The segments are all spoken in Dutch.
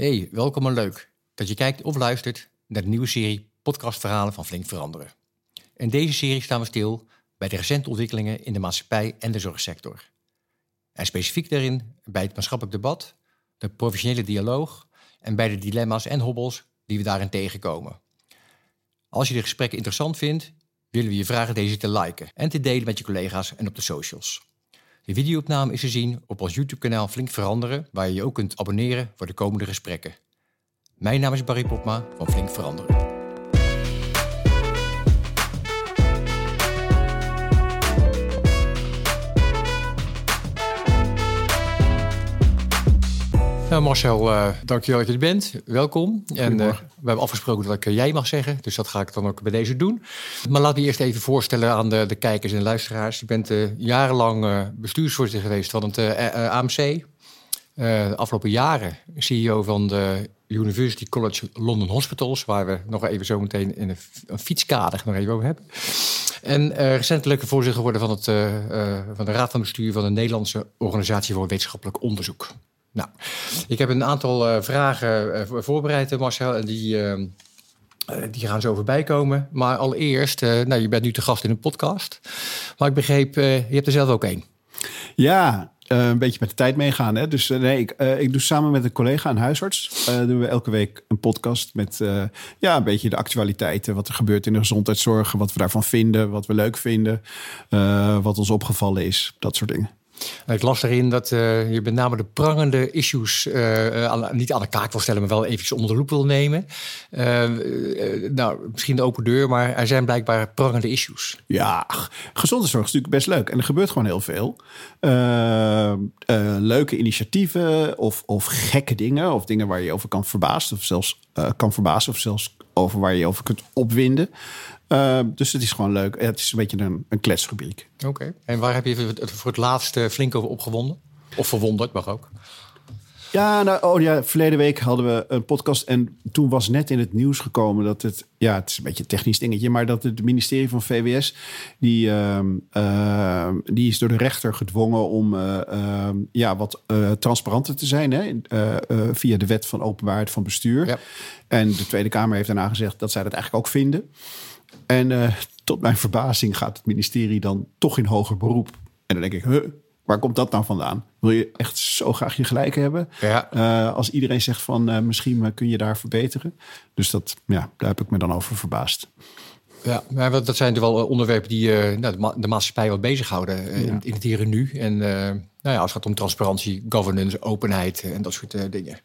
Hey, welkom en leuk dat je kijkt of luistert naar de nieuwe serie podcastverhalen van Flink Veranderen. In deze serie staan we stil bij de recente ontwikkelingen in de maatschappij en de zorgsector. En specifiek daarin bij het maatschappelijk debat, de professionele dialoog en bij de dilemma's en hobbels die we daarin tegenkomen. Als je de gesprekken interessant vindt, willen we je vragen deze te liken en te delen met je collega's en op de socials. De videoopname is te zien op ons YouTube-kanaal Flink Veranderen, waar je je ook kunt abonneren voor de komende gesprekken. Mijn naam is Barry Popma van Flink Veranderen. Nou Marcel, uh, dankjewel dat je er bent. Welkom. En uh, we hebben afgesproken dat ik uh, jij mag zeggen, dus dat ga ik dan ook bij deze doen. Maar laat me eerst even voorstellen aan de, de kijkers en luisteraars. Je bent jarenlang bestuursvoorzitter geweest van het AMC. de afgelopen jaren CEO van de University College London Hospitals, waar we nog even zo meteen in een, een fietskader nog even over hebben. En recentelijk voorzitter geworden van, het, van de Raad van Bestuur van de Nederlandse Organisatie voor Wetenschappelijk Onderzoek. Nou, ik heb een aantal uh, vragen uh, voorbereid, Marcel, en die, die gaan zo voorbij komen. Maar allereerst, nou, je bent nu te gast in een podcast, maar ik begreep, je hebt er zelf ook één. Ja, een beetje met de tijd meegaan. Hè? Dus nee, ik, ik doe samen met een collega, een huisarts, doen we elke week een podcast met ja, een beetje de actualiteiten, wat er gebeurt in de gezondheidszorg, wat we daarvan vinden, wat we leuk vinden, wat ons opgevallen is, dat soort dingen. Ik las erin dat uh, je met name de prangende issues uh, aan, niet aan de kaak wil stellen, maar wel eventjes onder de loep wil nemen. Nou, misschien de open deur, maar er zijn blijkbaar prangende issues. Ja, gezondheidszorg is natuurlijk best leuk en er gebeurt gewoon heel veel. leuke initiatieven of, of gekke dingen, of dingen waar je over kan verbazen, of zelfs kan verbazen, of zelfs over waar je over kunt opwinden. Uh, dus het is gewoon leuk. Het is een beetje een, een kletsrubriek. Oké. En waar heb je voor het laatst flink over opgewonden? Of verwonderd, mag ook. Ja, nou, oh ja, verleden week hadden we een podcast en toen was net in het nieuws gekomen dat het, ja, het is een beetje een technisch dingetje, maar dat het ministerie van VWS, die, uh, uh, die is door de rechter gedwongen om uh, ja, wat eh, transparanter te zijn hè, via de wet van openbaarheid van bestuur. Ja. En de Tweede Kamer heeft daarna gezegd dat zij dat eigenlijk ook vinden. En uh, tot mijn verbazing gaat het ministerie dan toch in hoger beroep. En dan denk ik, huh, waar komt dat nou vandaan? Wil je echt zo graag je gelijk hebben? Ja. Uh, als iedereen zegt van uh, misschien kun je daar verbeteren. Dus dat, ja, daar heb ik me dan over verbaasd. Ja, maar dat zijn er wel onderwerpen die uh, nou, de maatschappij wat bezighouden in, in, het hier en nu. En nou ja, als het gaat om transparantie, governance, openheid en dat soort dingen.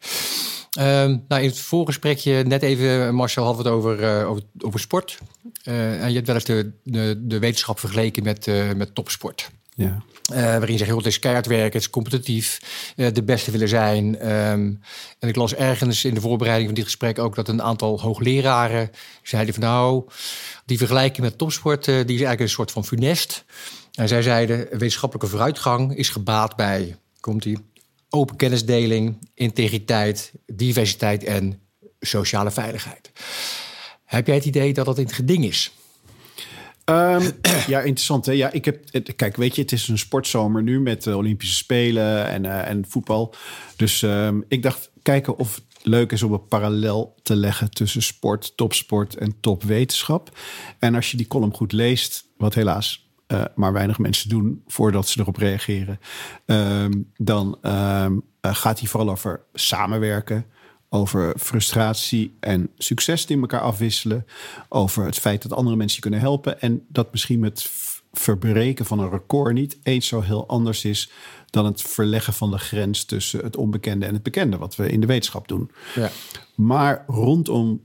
Ehm, nou, in het voorgesprekje, net even, Marcel, hadden we het over, over, over, sport. en je hebt wel eens de, de, de wetenschap vergeleken met, met topsport. Ja. Waarin je zegt, joh, het is keihard werken, het is competitief, de beste willen zijn. Um, en ik las ergens in de voorbereiding van dit gesprek ook dat een aantal hoogleraren zeiden van nou, die vergelijking met topsport, die is eigenlijk een soort van funest. En zij zeiden, wetenschappelijke vooruitgang is gebaat bij, komt die, open kennisdeling, integriteit, diversiteit en sociale veiligheid. Heb jij het idee dat dat in het geding is? Um, ja, interessant. Hè? Ja, ik heb, kijk, weet je, het is een sportzomer nu met de Olympische Spelen en, uh, en voetbal. Dus um, ik dacht, kijken of het leuk is om een parallel te leggen tussen sport, topsport en topwetenschap. En als je die column goed leest, wat helaas uh, maar weinig mensen doen voordat ze erop reageren, um, dan uh, gaat hij vooral over samenwerken over frustratie en succes die elkaar afwisselen. Over het feit dat andere mensen je kunnen helpen. En dat misschien met verbreken van een record niet eens zo heel anders is dan het verleggen van de grens tussen het onbekende en het bekende, wat we in de wetenschap doen. Ja. Maar rondom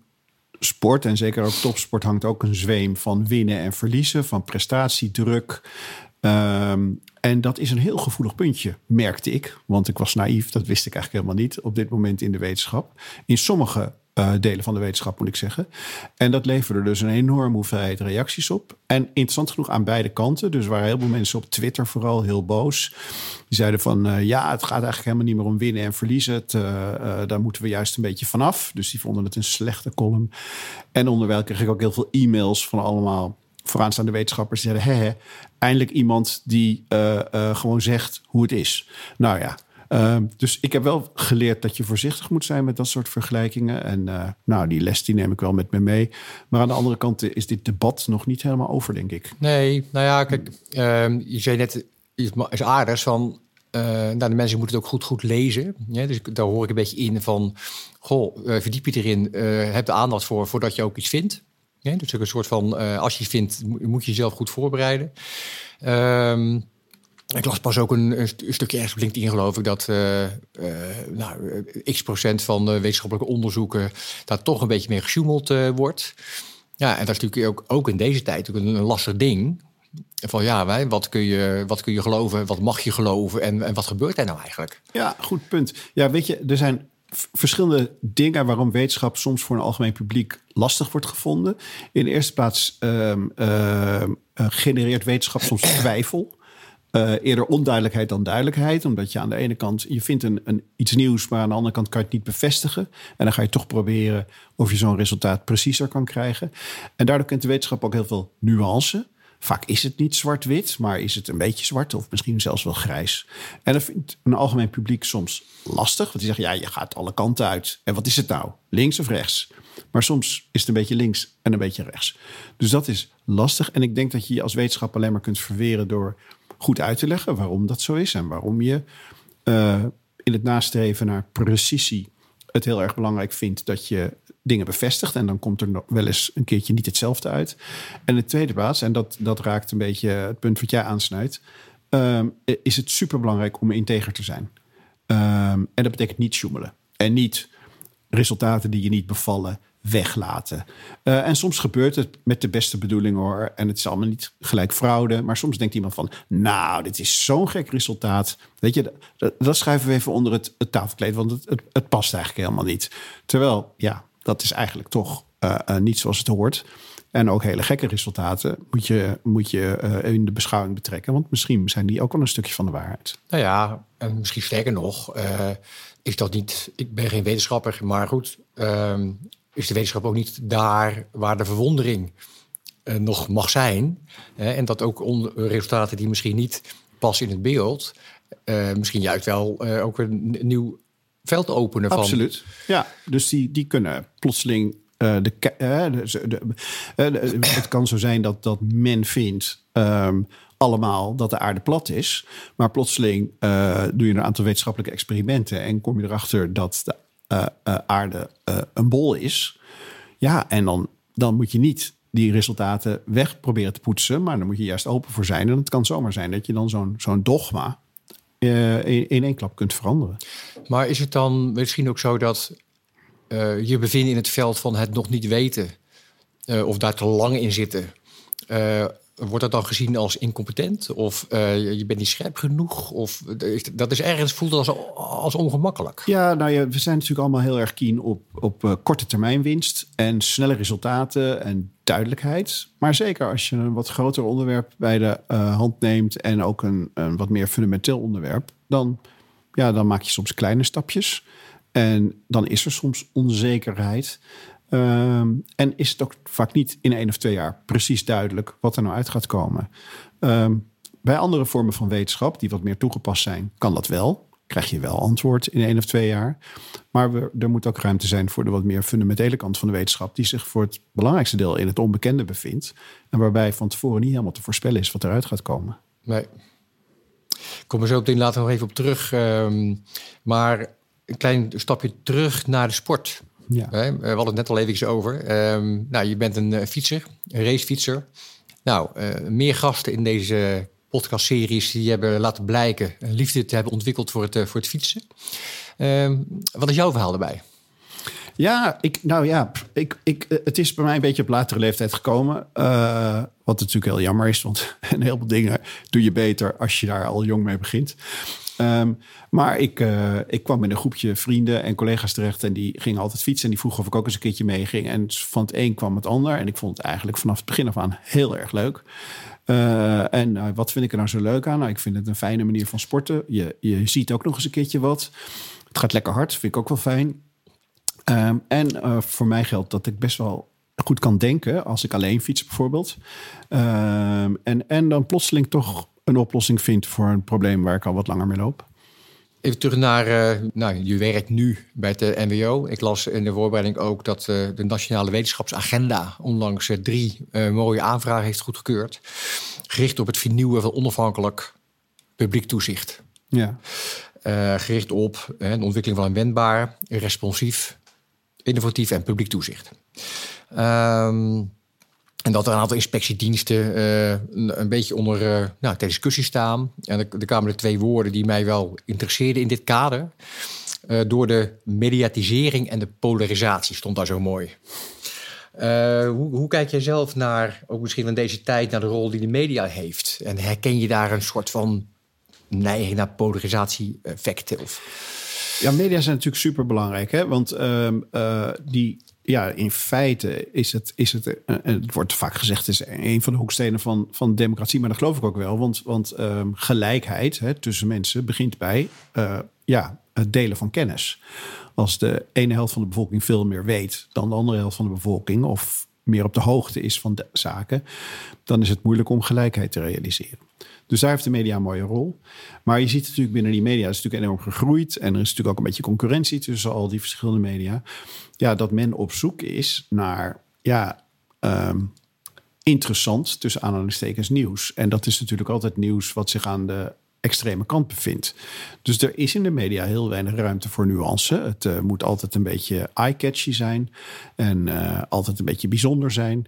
sport en zeker ook topsport hangt ook een zweem van winnen en verliezen, van prestatiedruk. Um, en dat is een heel gevoelig puntje, merkte ik. Want ik was naïef, dat wist ik eigenlijk helemaal niet op dit moment in de wetenschap. In sommige uh, delen van de wetenschap, moet ik zeggen. En dat leverde dus een enorme hoeveelheid reacties op. En interessant genoeg aan beide kanten. Dus waren heel veel mensen op Twitter vooral heel boos. Die zeiden van uh, ja, het gaat eigenlijk helemaal niet meer om winnen en verliezen. Het, uh, daar moeten we juist een beetje vanaf. Dus die vonden het een slechte column. En onderwijl kreeg ik ook heel veel e-mails van allemaal vooraanstaande wetenschappers die zeiden: hé, eindelijk iemand die gewoon zegt hoe het is. Nou ja, Ehm, dus ik heb wel geleerd dat je voorzichtig moet zijn met dat soort vergelijkingen. En uh, nou, die les die neem ik wel met me mee. Maar aan de andere kant is dit debat nog niet helemaal over, denk ik. Nee, nou ja, kijk, uh, je zei net iets aardigs van... Uh, nou, de mensen moeten het ook goed, goed lezen. Ja, dus daar hoor ik een beetje in van... Goh, verdiep je erin, heb de aandacht voor voordat je ook iets vindt. Ja, dus ook een soort van, als je vindt, moet je jezelf goed voorbereiden. Um, ik las pas ook een, een stukje ergens op LinkedIn, geloof ik, dat uh, uh, nou, x procent van de wetenschappelijke onderzoeken daar toch een beetje mee gesjoemeld wordt. Ja, en dat is natuurlijk ook, ook in deze tijd een, een lastig ding. Van ja, wij, wat, kun je, wat kun je geloven, wat mag je geloven en, en wat gebeurt er nou eigenlijk? Ja, goed punt. Ja, weet je, er zijn verschillende dingen waarom wetenschap soms voor een algemeen publiek lastig wordt gevonden. In de eerste plaats uh, uh, genereert wetenschap soms twijfel. Uh, eerder onduidelijkheid dan duidelijkheid. Omdat je aan de ene kant, je vindt een, een, iets nieuws, maar aan de andere kant kan je het niet bevestigen. En dan ga je toch proberen of je zo'n resultaat preciezer kan krijgen. En daardoor kent de wetenschap ook heel veel nuance. Vaak is het niet zwart-wit, maar is het een beetje zwart of misschien zelfs wel grijs. En dat vindt een algemeen publiek soms lastig. Want die zeggen, ja, je gaat alle kanten uit. En wat is het nou? Links of rechts? Maar soms is het een beetje links en een beetje rechts. Dus dat is lastig. En ik denk dat je je als wetenschap alleen maar kunt verweren door goed uit te leggen waarom dat zo is en waarom je uh, in het nastreven naar precisie het heel erg belangrijk vindt dat je dingen bevestigt. En dan komt er wel eens een keertje niet hetzelfde uit. En de tweede plaats, en dat, dat raakt een beetje het punt wat jij aansnijdt, um, is het superbelangrijk om integer te zijn. Um, en dat betekent niet sjoemelen. En niet resultaten die je niet bevallen weglaten. Uh, en soms gebeurt het met de beste bedoeling hoor. En het is allemaal niet gelijk fraude. Maar soms denkt iemand van, nou, dit is zo'n gek resultaat. Weet je, dat, dat schrijven we even onder het, het tafelkleed. Want het, het, past eigenlijk helemaal niet. Terwijl, ja, dat is eigenlijk toch uh, uh, niet zoals het hoort. En ook hele gekke resultaten moet je, moet je in de beschouwing betrekken. Want misschien zijn die ook wel een stukje van de waarheid. Nou ja, en misschien sterker nog, is dat niet. Ik ben geen wetenschapper, maar goed. Uh, is de wetenschap ook niet daar waar de verwondering uh, nog mag zijn. En dat ook resultaten die misschien niet passen in het beeld, uh, misschien juist wel uh, ook een nieuw veld openen. Van... Absoluut. Ja, dus die, die kunnen plotseling. de, de, het kan zo zijn dat, dat men vindt um, allemaal dat de aarde plat is. Maar plotseling doe je een aantal wetenschappelijke experimenten en kom je erachter dat de uh, uh, aarde uh, een bol is. Ja, en dan, dan moet je niet die resultaten weg proberen te poetsen, maar dan moet je juist open voor zijn. En het kan zomaar zijn dat je dan zo'n zo'n dogma in, in één klap kunt veranderen. Maar is het dan misschien ook zo dat je bevindt in het veld van het nog niet weten, of daar te lang in zitten? Wordt dat dan gezien als incompetent? Of uh, je bent niet scherp genoeg? Of dat is ergens voelt als, als ongemakkelijk. Ja, nou ja, we zijn natuurlijk allemaal heel erg keen op, op uh, korte termijn winst en snelle resultaten en duidelijkheid. Maar zeker als je een wat groter onderwerp bij de hand neemt en ook een, een wat meer fundamenteel onderwerp, dan, ja, dan maak je soms kleine stapjes. En dan is er soms onzekerheid. Um, en is het ook vaak niet in één of twee jaar precies duidelijk wat er nou uit gaat komen. Um, bij andere vormen van wetenschap, die wat meer toegepast zijn, kan dat wel. Krijg je wel antwoord in één of twee jaar. Maar we, er moet ook ruimte zijn voor de wat meer fundamentele kant van de wetenschap, die zich voor het belangrijkste deel in het onbekende bevindt. En waarbij van tevoren niet helemaal te voorspellen is wat eruit gaat komen. Nee. Ik kom er zo meteen later nog even op terug. Um, maar een klein stapje terug naar de sport. Ja. We hadden het net al even over. Um, nou, je bent een fietser, een racefietser. Nou, uh, meer gasten in deze podcastseries die hebben laten blijken een liefde te hebben ontwikkeld voor het, voor het fietsen. Um, wat is jouw verhaal erbij? Ja, ik, nou ja, ik, ik, het is bij mij een beetje op latere leeftijd gekomen. Uh, wat natuurlijk heel jammer is, want een heleboel dingen doe je beter als je daar al jong mee begint. Um, maar ik, uh, ik kwam met een groepje vrienden en collega's terecht en die gingen altijd fietsen. En die vroegen of ik ook eens een keertje meeging. En van het een kwam het ander. En ik vond het eigenlijk vanaf het begin af aan heel erg leuk. Uh, en uh, wat vind ik er nou zo leuk aan? Nou, ik vind het een fijne manier van sporten. Je, je ziet ook nog eens een keertje wat. Het gaat lekker hard, vind ik ook wel fijn. Um, en voor mij geldt dat ik best wel goed kan denken als ik alleen fiets bijvoorbeeld. Um, en, en dan plotseling toch een oplossing vind voor een probleem waar ik al wat langer mee loop. Even terug naar, uh, nou, je werkt nu bij het NWO. Ik las in de voorbereiding ook dat uh, de Nationale Wetenschapsagenda onlangs uh, drie mooie aanvragen heeft goedgekeurd. Gericht op het vernieuwen van onafhankelijk publiek toezicht. Ja. gericht op de ontwikkeling van een wendbaar, responsief, innovatief en publiek toezicht. Um, en dat er een aantal inspectiediensten uh, een, beetje onder uh, nou, ter discussie staan. En er, er kwamen twee woorden die mij wel interesseerden in dit kader. Uh, door de mediatisering en de polarisatie stond daar zo mooi. Hoe, hoe, kijk jij zelf naar, ook misschien van deze tijd, naar de rol die de media heeft? En herken je daar een soort van neiging naar polarisatie-effecten? Ja, media zijn natuurlijk super belangrijk. Hè? Want uh, die ja, in feite is het, is het, uh, het wordt vaak gezegd, is een van de hoekstenen van, van democratie, maar dat geloof ik ook wel. Want, want um, gelijkheid hè, tussen mensen begint bij uh, ja, het delen van kennis. Als de ene helft van de bevolking veel meer weet dan de andere helft van de bevolking, of meer op de hoogte is van de zaken, dan is het moeilijk om gelijkheid te realiseren. Dus daar heeft de media een mooie rol. Maar je ziet natuurlijk binnen die media, is natuurlijk enorm gegroeid. En er is natuurlijk ook een beetje concurrentie tussen al die verschillende media. Ja, dat men op zoek is naar, ja, um, interessant tussen aanhalingstekens nieuws. En dat is natuurlijk altijd nieuws wat zich aan de extreme kant bevindt. Dus er is in de media heel weinig ruimte voor nuance. Het uh, moet altijd een beetje eye-catchy zijn en uh, altijd een beetje bijzonder zijn.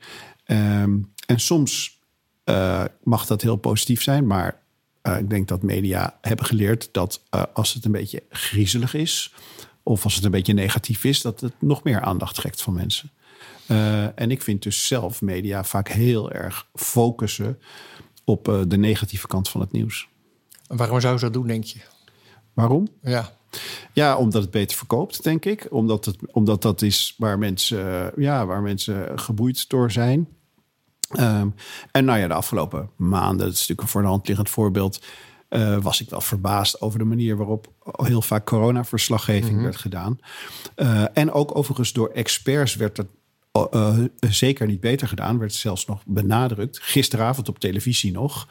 Um, en soms uh, mag dat heel positief zijn. Maar uh, ik denk dat media hebben geleerd dat uh, als het een beetje griezelig is. of als het een beetje negatief is, dat het nog meer aandacht trekt van mensen. en ik vind dus zelf media vaak heel erg focussen op de negatieve kant van het nieuws. Waarom zou ze dat doen, denk je? Waarom? Ja. Ja, omdat het beter verkoopt, denk ik. Omdat, het, omdat dat is waar mensen, ja, waar mensen geboeid door zijn. Um, en nou ja, de afgelopen maanden, dat is natuurlijk een voor de hand liggend voorbeeld, uh, was ik wel verbaasd over de manier waarop heel vaak coronaverslaggeving mm -hmm. werd gedaan. Uh, en ook overigens door experts werd het uh, zeker niet beter gedaan, werd zelfs nog benadrukt. Gisteravond op televisie nog,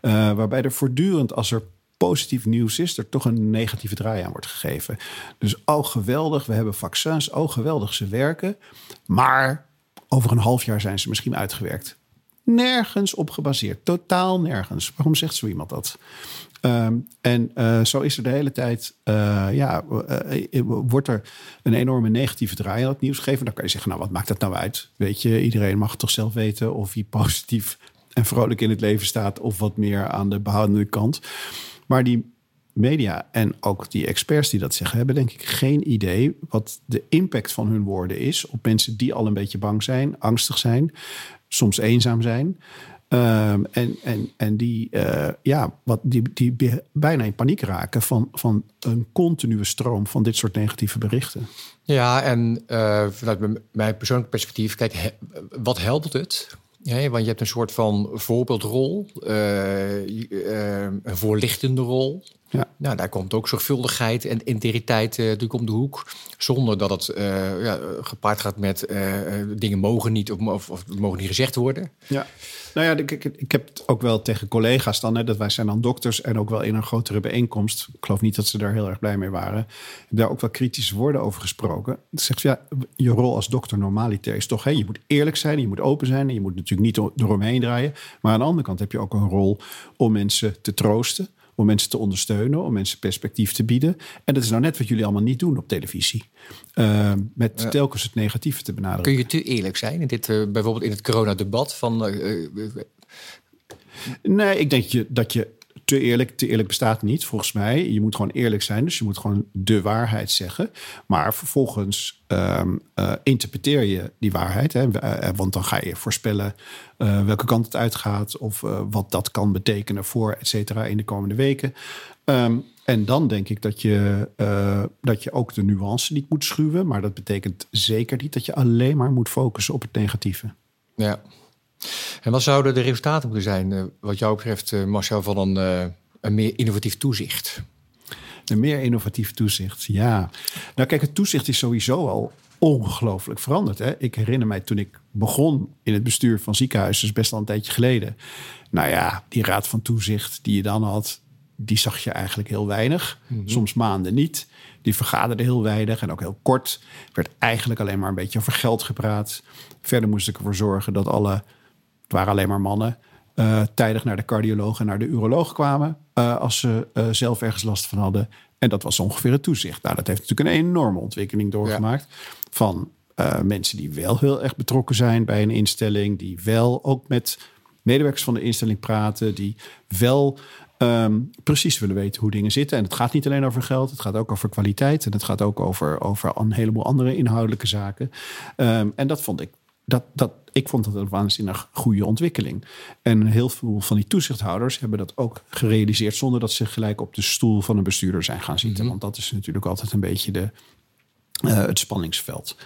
waarbij er voortdurend als er positief nieuws is, er toch een negatieve draai aan wordt gegeven. Dus oh geweldig, we hebben vaccins, oh geweldig, ze werken, maar over een half jaar zijn ze misschien uitgewerkt nergens op gebaseerd. Totaal nergens. Waarom zegt zo iemand dat? Um, en uh, zo is er de hele tijd, uh, ja, uh, wordt er een enorme negatieve draai aan het nieuws gegeven. Dan kan je zeggen, nou, wat maakt dat nou uit? Weet je, iedereen mag toch zelf weten of hij positief en vrolijk in het leven staat of wat meer aan de behoudende kant. Maar die media en ook die experts die dat zeggen, hebben denk ik geen idee wat de impact van hun woorden is op mensen die al een beetje bang zijn, angstig zijn, soms eenzaam zijn. Um, en, en, en die, uh, ja, wat die, die bijna in paniek raken van, van een continue stroom van dit soort negatieve berichten. Ja, en uh, vanuit mijn persoonlijk perspectief, kijk, wat helpt het? Ja, want je hebt een soort van voorbeeldrol, uh, een voorlichtende rol. Ja. Nou, daar komt ook zorgvuldigheid en integriteit uh, natuurlijk om de hoek. Zonder dat het ja, gepaard gaat met dingen mogen niet of, of, of, mogen niet gezegd worden. Ja, nou ja, ik, ik, ik heb het ook wel tegen collega's dan. Hè, dat wij zijn dan dokters en ook wel in een grotere bijeenkomst. Ik geloof niet dat ze daar heel erg blij mee waren. Daar ook wel kritische woorden over gesproken. Zegt ja, je rol als dokter normaliter is toch... Hè, je moet eerlijk zijn, je moet open zijn... en je moet natuurlijk niet eromheen draaien. Maar aan de andere kant heb je ook een rol om mensen te troosten om mensen te ondersteunen, om mensen perspectief te bieden. En dat is nou net wat jullie allemaal niet doen op televisie. Uh, met ja. telkens het negatieve te benadrukken. Kun je te eerlijk zijn in dit, uh, bijvoorbeeld in het coronadebat? Van, uh, nee, ik denk je, dat je te eerlijk, te eerlijk bestaat niet, volgens mij. Je moet gewoon eerlijk zijn, dus je moet gewoon de waarheid zeggen. Maar vervolgens um, interpreteer je die waarheid. Hè, want dan ga je voorspellen uh, welke kant het uitgaat... of wat dat kan betekenen voor, et cetera, in de komende weken. Um, en dan denk ik dat je, dat je ook de nuance niet moet schuwen. Maar dat betekent zeker niet dat je alleen maar moet focussen op het negatieve. Ja. En wat zouden de resultaten moeten zijn, uh, wat jou betreft, uh, Marcel, van een, uh, een meer innovatief toezicht? Een meer innovatief toezicht, ja. Nou kijk, het toezicht is sowieso al ongelooflijk veranderd. Hè? Ik herinner mij toen ik begon in het bestuur van ziekenhuizen, dus best al een tijdje geleden. Nou ja, die raad van toezicht die je dan had, die zag je eigenlijk heel weinig. Mhm. Soms maanden niet. Die vergaderden heel weinig en ook heel kort. werd eigenlijk alleen maar een beetje over geld gepraat. Verder moest ik ervoor zorgen dat alle, het waren alleen maar mannen, eh, tijdig naar de cardioloog en naar de uroloog kwamen. eh, als ze eh, zelf ergens last van hadden. En dat was ongeveer het toezicht. Nou, dat heeft natuurlijk een enorme ontwikkeling doorgemaakt. Van mensen die wel heel erg betrokken zijn bij een instelling. Die wel ook met medewerkers van de instelling praten. Die wel ehm, precies willen weten hoe dingen zitten. En het gaat niet alleen over geld. Het gaat ook over kwaliteit. En het gaat ook over, over een heleboel andere inhoudelijke zaken. Ehm, en dat vond ik dat, dat, ik vond dat een waanzinnig goede ontwikkeling. En heel veel van die toezichthouders hebben dat ook gerealiseerd zonder dat ze gelijk op de stoel van een bestuurder zijn gaan zitten. Want dat is natuurlijk altijd een beetje de, eh, het spanningsveld.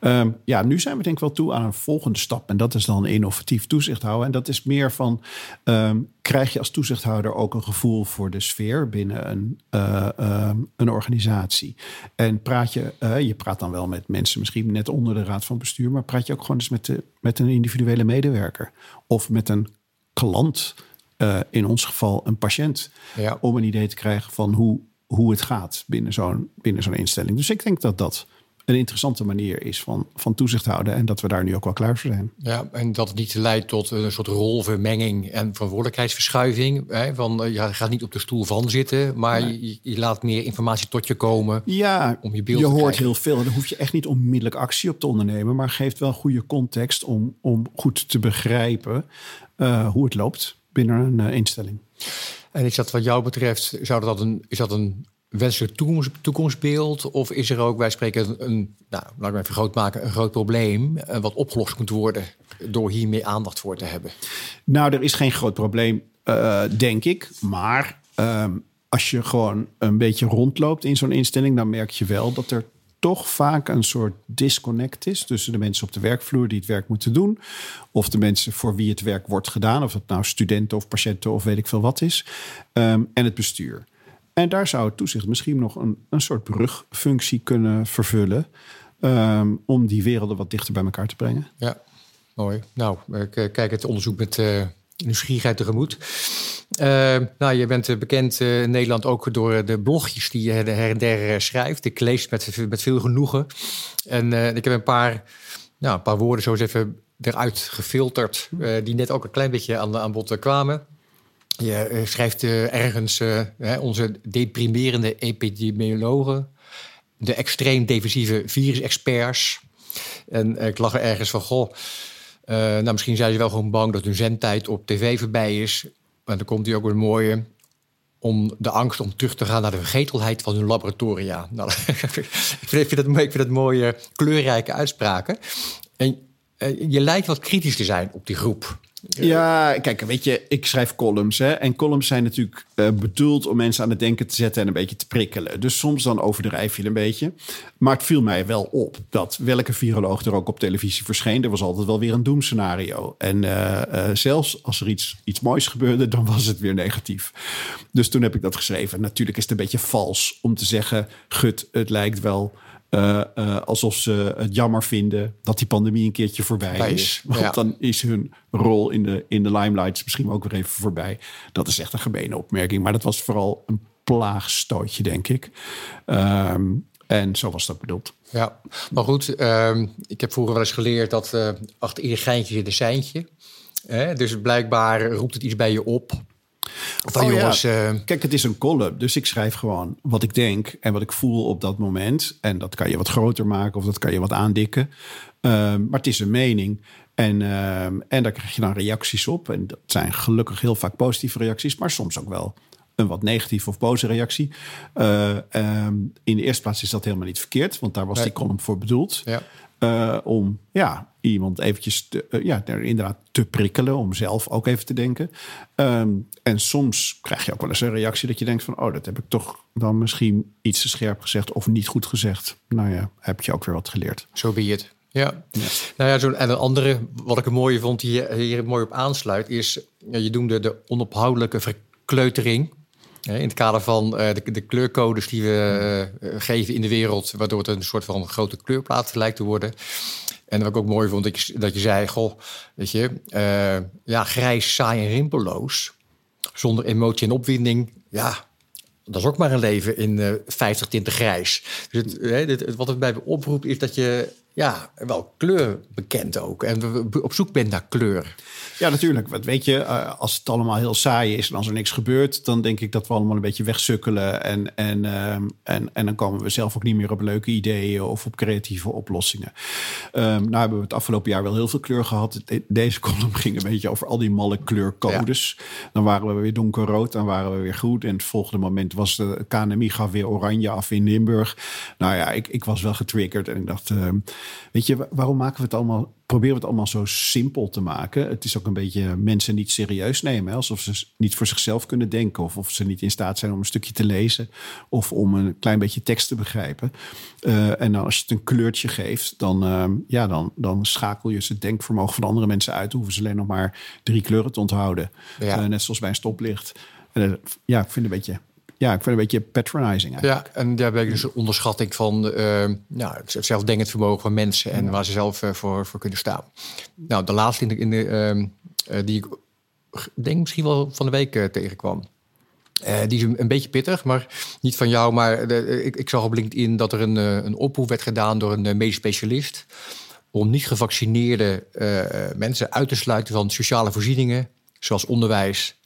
Ehm, ja, nu zijn we denk ik wel toe aan een volgende stap. En dat is dan innovatief toezicht houden. En dat is meer van, ehm, krijg je als toezichthouder ook een gevoel voor de sfeer binnen een, eh, ehm, een organisatie. En praat je, eh, je praat dan wel met mensen misschien net onder de raad van bestuur, maar praat je ook gewoon eens met, de, met een individuele medewerker. Of met een klant, in ons geval een patiënt. Ja. Om een idee te krijgen van hoe, hoe het gaat binnen zo'n binnen zo'n instelling. Dus ik denk dat dat een interessante manier is van, van toezicht houden. En dat we daar nu ook wel klaar voor zijn. Ja, en dat het niet leidt tot een soort rolvermenging en verantwoordelijkheidsverschuiving. Hè? Van eh, je gaat niet op de stoel van zitten, maar je, je laat meer informatie tot je komen. Ja, Om je beeld je hoort krijgen. heel veel. En daar hoef je echt niet onmiddellijk actie op te ondernemen. Maar geeft wel goede context om, om goed te begrijpen eh, hoe het loopt binnen een eh, instelling. En is dat wat jou betreft, zou dat een, is dat een wenselijk toekomst, toekomstbeeld? Of is er ook, wij spreken, een, nou, laat ik even groot maken, een groot probleem eh, wat opgelost moet worden door hier meer aandacht voor te hebben? Nou, er is geen groot probleem, eh, denk ik. Maar ehm, als je gewoon een beetje rondloopt in zo'n instelling, dan merk je wel dat er toch vaak een soort disconnect is tussen de mensen op de werkvloer die het werk moeten doen, of de mensen voor wie het werk wordt gedaan, of het nou studenten of patiënten of weet ik veel wat is, ehm, en het bestuur. En daar zou het toezicht misschien nog een, een soort brugfunctie kunnen vervullen. ehm, om die werelden wat dichter bij elkaar te brengen. Ja, mooi. Nou, ik eh, kijk het onderzoek met eh, nieuwsgierigheid tegemoet. Eh, nou, je bent eh, bekend eh, in Nederland ook door de blogjes die je her en der schrijft. Ik lees met, met veel genoegen. En ik heb een paar, nou, een paar woorden zo eens even eruit gefilterd... die net ook een klein beetje aan, aan bod kwamen. Je schrijft ergens onze deprimerende epidemiologen... de extreem defensieve virusexperts... En ik lag er ergens van, goh, eh, nou, misschien zijn ze wel gewoon bang dat hun zendtijd op tv voorbij is. Maar dan komt hij ook weer mooie om de angst om terug te gaan naar de vergetelheid van hun laboratoria. Nou, ik, vind, ik, vind dat, ik vind dat mooie, kleurrijke uitspraken. En eh, je lijkt wat kritisch te zijn op die groep. Ja, kijk, weet je, ik schrijf columns. Hè, en columns zijn natuurlijk eh, bedoeld om mensen aan het denken te zetten en een beetje te prikkelen. Dus soms dan overdrijf je een beetje. Maar het viel mij wel op dat welke viroloog er ook op televisie verscheen, er was altijd wel weer een doemscenario. En eh, eh, zelfs als er iets, iets moois gebeurde, dan was het weer negatief. Dus toen heb ik dat geschreven. Natuurlijk is het een beetje vals om te zeggen, gut, het lijkt wel. Eh, eh, alsof ze het jammer vinden dat die pandemie een keertje voorbij is. Want ja. dan is hun rol in de, in de limelight misschien ook weer even voorbij. Dat is echt een gemene opmerking. Maar dat was vooral een plaagstootje, denk ik. Ehm, en zo was dat bedoeld. Ja, maar goed, ehm, ik heb vroeger wel eens geleerd dat eh, achter ieder geintje zit een seintje. Dus blijkbaar roept het iets bij je op. Van Oh ja. eh, Kijk, het is een column, dus ik schrijf gewoon wat ik denk en wat ik voel op dat moment. En dat kan je wat groter maken of dat kan je wat aandikken. Ehm, maar het is een mening. En, ehm, en daar krijg je dan reacties op. En dat zijn gelukkig heel vaak positieve reacties, maar soms ook wel een wat negatieve of boze reactie. Eh, ehm, in de eerste plaats is dat helemaal niet verkeerd, want daar was Nee. die column voor bedoeld. ja. Eh, om ja, iemand eventjes te, eh, ja, er inderdaad te prikkelen. Om zelf ook even te denken. Ehm, en soms krijg je ook wel eens een reactie dat je denkt van... oh, dat heb ik toch dan misschien iets te scherp gezegd of niet goed gezegd. Nou ja, heb je ook weer wat geleerd. Zo be het. Ja. Nou ja, zo, en een andere, wat ik een mooie vond, die hier, hier mooi op aansluit, is, je noemde de onophoudelijke verkleutering. Hè, in het kader van eh, de, de kleurcodes die we eh, geven in de wereld, waardoor het een soort van grote kleurplaat lijkt te worden. En wat ik ook mooi vond, dat je, dat je zei, goh, weet je, eh, ja, grijs, saai en rimpelloos, zonder emotie en opwinding, ja, dat is ook maar een leven in uh, 50 tinten grijs. Dus wat het bij me oproept is dat je ja, wel kleur bekent ook. En op zoek bent naar kleur. Ja, natuurlijk. Wat weet je, eh, als het allemaal heel saai is en als er niks gebeurt, dan denk ik dat we allemaal een beetje wegsukkelen. En, en, ehm, en, en dan komen we zelf ook niet meer op leuke ideeën of op creatieve oplossingen. Um, nou hebben we het afgelopen jaar wel heel veel kleur gehad. Deze column ging een beetje over al die malle kleurcodes. Dan waren we weer donkerrood, dan waren we weer goed. En het volgende moment was de KNMI gaf weer oranje af in Limburg. Nou ja, ik, ik was wel getriggerd en ik dacht, uh, weet je, waarom maken we het allemaal proberen we het allemaal zo simpel te maken. Het is ook een beetje mensen niet serieus nemen. Alsof ze niet voor zichzelf kunnen denken. Of of ze niet in staat zijn om een stukje te lezen. Of om een klein beetje tekst te begrijpen. Uh, en dan als je het een kleurtje geeft, dan, uh, ja, dan, dan schakel je het denkvermogen van andere mensen uit. Dan hoeven ze alleen nog maar drie kleuren te onthouden. Ja. Uh, net zoals bij een stoplicht. ja, ik vind het een beetje ja, ik vind een beetje patronizing eigenlijk. Ja, en daar ben ik dus een onderschatting van uh, nou, het zelfdenkend vermogen van mensen en waar ze zelf uh, voor, voor kunnen staan. Nou, de laatste in de, in de, uh, die ik denk misschien wel van de week tegenkwam. die is een, beetje pittig, maar niet van jou. Maar de, ik, ik zag op LinkedIn dat er een, een oproep werd gedaan door een medisch specialist. om niet gevaccineerde mensen uit te sluiten van sociale voorzieningen, zoals onderwijs,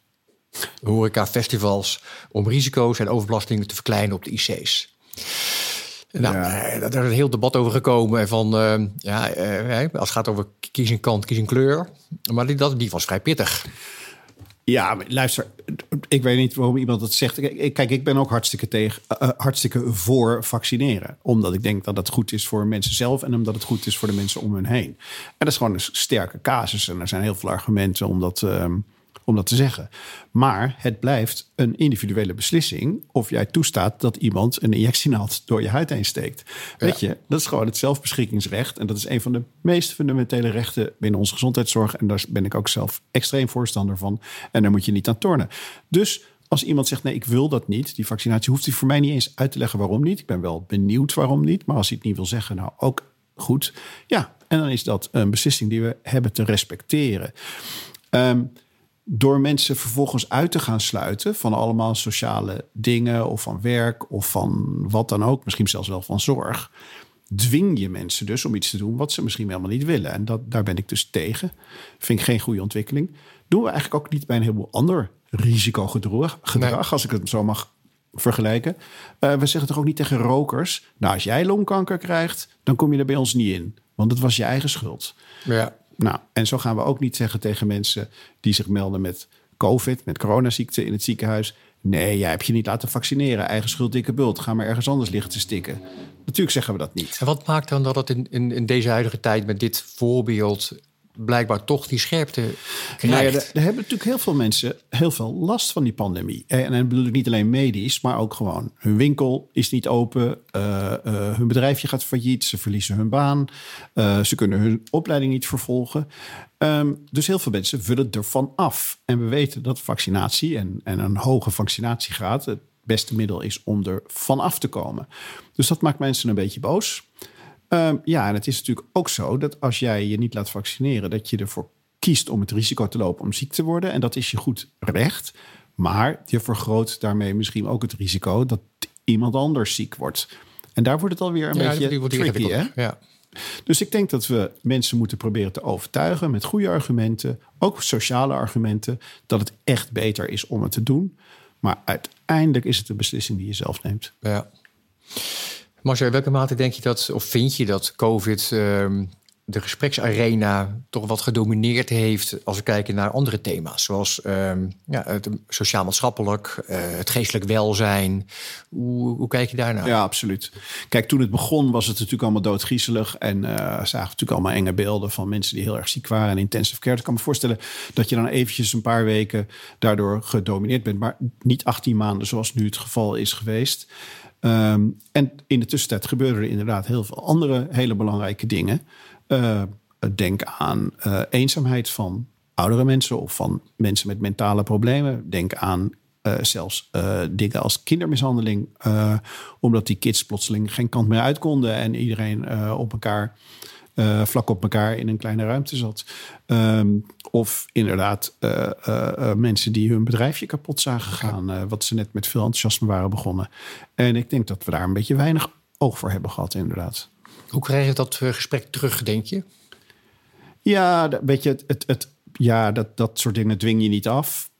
horeca, festivals, om risico's en overbelastingen te verkleinen op de IC's. Nou, ja. Eh, daar is een heel debat over gekomen. Van, uh, ja, uh, als het gaat over kies een kant, kies een kleur. Maar die, dat, die was vrij pittig. Ja, luister, ik weet niet waarom iemand dat zegt. Kijk, ik ben ook hartstikke, tegen, uh, hartstikke voor vaccineren. Omdat ik denk dat het goed is voor mensen zelf en omdat het goed is voor de mensen om hen heen. En dat is gewoon een sterke casus. En er zijn heel veel argumenten om dat, uh, om dat te zeggen. Maar het blijft een individuele beslissing of jij toestaat dat iemand een injectienaald door je huid heen steekt. Weet je, dat is gewoon het zelfbeschikkingsrecht. En dat is een van de meest fundamentele rechten binnen onze gezondheidszorg. En daar ben ik ook zelf extreem voorstander van. En daar moet je niet aan tornen. Dus als iemand zegt: nee, ik wil dat niet, die vaccinatie, hoeft hij voor mij niet eens uit te leggen waarom niet. Ik ben wel benieuwd waarom niet. Maar als hij het niet wil zeggen, nou ook goed. Ja, en dan is dat een beslissing die we hebben te respecteren. Um, door mensen vervolgens uit te gaan sluiten van allemaal sociale dingen of van werk of van wat dan ook, misschien zelfs wel van zorg, dwing je mensen dus om iets te doen wat ze misschien helemaal niet willen. En dat, daar ben ik dus tegen. Vind ik geen goede ontwikkeling. Doen we eigenlijk ook niet bij een heleboel ander risicogedrag, gedrag, als ik het zo mag vergelijken. Uh, we zeggen toch ook niet tegen rokers, nou als jij longkanker krijgt, dan kom je er bij ons niet in. Want het was je eigen schuld. Ja. Nou, en zo gaan we ook niet zeggen tegen mensen die zich melden met COVID, met coronaziekte in het ziekenhuis. Nee, jij hebt je niet laten vaccineren. Eigen schuld, dikke bult. Ga maar ergens anders liggen te stikken. Natuurlijk zeggen we dat niet. En wat maakt dan dat het in, in, in deze huidige tijd met dit voorbeeld blijkbaar toch die scherpte krijgt. Nou ja, er, hebben natuurlijk heel veel mensen heel veel last van die pandemie. En, dan bedoel ik niet alleen medisch, maar ook gewoon hun winkel is niet open. Uh, uh, hun bedrijfje gaat failliet. Ze verliezen hun baan. Uh, ze kunnen hun opleiding niet vervolgen. Um, dus heel veel mensen vullen ervan af. En we weten dat vaccinatie en, en een hoge vaccinatiegraad het beste middel is om er vanaf te komen. Dus dat maakt mensen een beetje boos. Um, ja, en het is natuurlijk ook zo dat als jij je niet laat vaccineren, dat je ervoor kiest om het risico te lopen om ziek te worden. En dat is je goed recht. Maar je vergroot daarmee misschien ook het risico dat iemand anders ziek wordt. En daar wordt het alweer een ja, beetje tricky, hè? Ja. Dus ik denk dat we mensen moeten proberen te overtuigen met goede argumenten, ook sociale argumenten, dat het echt beter is om het te doen. Maar uiteindelijk is het een beslissing die je zelf neemt. Ja. Marcel, welke mate denk je dat, of vind je dat COVID ehm, de gespreksarena toch wat gedomineerd heeft als we kijken naar andere thema's, zoals um, ja, het sociaal-maatschappelijk, uh, het geestelijk welzijn. Hoe, hoe, kijk je daarnaar? Ja, absoluut. Kijk, toen het begon was het natuurlijk allemaal doodgriezelig en uh, zagen natuurlijk allemaal enge beelden van mensen die heel erg ziek waren en intensive care. Ik kan me voorstellen dat je dan eventjes een paar weken daardoor gedomineerd bent, maar niet 18 maanden zoals nu het geval is geweest. Um, en in de tussentijd gebeuren er inderdaad heel veel andere hele belangrijke dingen. Uh, denk aan uh, eenzaamheid van oudere mensen of van mensen met mentale problemen. Denk aan zelfs dingen als kindermishandeling. omdat die kids plotseling geen kant meer uit konden en iedereen op elkaar uh, vlak op elkaar in een kleine ruimte zat. Um, of inderdaad uh, uh, mensen die hun bedrijfje kapot zagen gaan. wat ze net met veel enthousiasme waren begonnen. En ik denk dat we daar een beetje weinig oog voor hebben gehad, inderdaad. Hoe krijg je dat gesprek terug, denk je? Ja, weet je, het, het, het, ja dat, dat soort dingen dwing je niet af.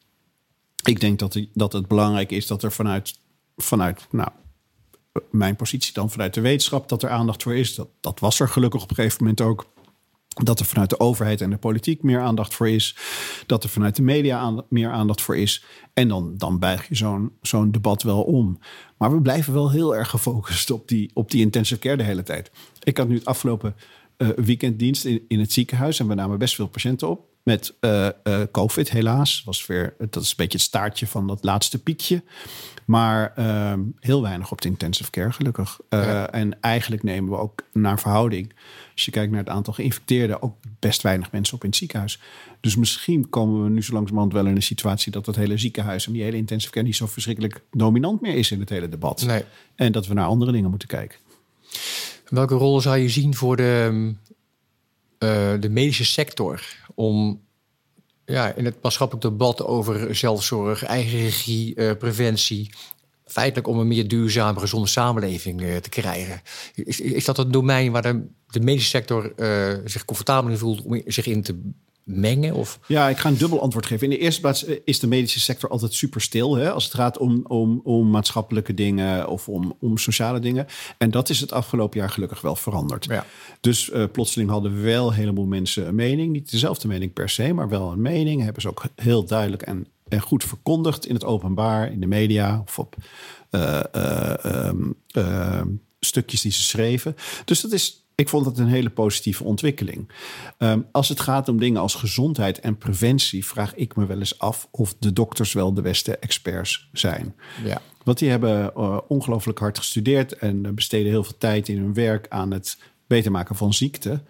Ik denk dat, dat het belangrijk is dat er vanuit, vanuit nou, mijn positie dan vanuit de wetenschap dat er aandacht voor is. Dat, dat was er gelukkig op een gegeven moment ook. Dat er vanuit de overheid en de politiek meer aandacht voor is. Dat er vanuit de media meer aandacht voor is. En dan, dan buig je zo'n zo'n debat wel om. Maar we blijven wel heel erg gefocust op die, op die intensive care de hele tijd. Ik had nu het afgelopen uh, weekenddienst in, in het ziekenhuis. En we namen best veel patiënten op. Met uh, uh, COVID helaas. Was weer, dat is een beetje het staartje van dat laatste piekje. Maar uh, heel weinig op de intensive care, gelukkig. Uh, En eigenlijk nemen we ook naar verhouding, als je kijkt naar het aantal geïnfecteerden, ook best weinig mensen op in het ziekenhuis. Dus misschien komen we nu zo langzamerhand wel in een situatie dat het hele ziekenhuis en die hele intensive care niet zo verschrikkelijk dominant meer is in het hele debat. Nee. En dat we naar andere dingen moeten kijken. Welke rol zou je zien voor de, uh, de medische sector om ja, in het maatschappelijk debat over zelfzorg, eigen regie, uh, preventie. Feitelijk om een meer duurzame, gezonde samenleving uh, te krijgen. Is, is dat een domein waar de, de medische sector uh, zich comfortabel in voelt om zich in te mengen? Of? Ja, ik ga een dubbel antwoord geven. In de eerste plaats eh, is de medische sector altijd super stil hè, als het gaat om, om, om maatschappelijke dingen of om, om sociale dingen. En dat is het afgelopen jaar gelukkig wel veranderd. Ja. Dus uh, plotseling hadden wel een heleboel mensen een mening. Niet dezelfde mening per se, maar wel een mening. Hebben ze ook heel duidelijk en, en goed verkondigd in het openbaar, in de media of op uh, uh, stukjes die ze schreven. Dus dat is ik vond het een hele positieve ontwikkeling. Um, als het gaat om dingen als gezondheid en preventie, vraag ik me wel eens af of de dokters wel de beste experts zijn. Ja. Want die hebben uh, ongelooflijk hard gestudeerd en besteden heel veel tijd in hun werk aan het beter maken van ziekte.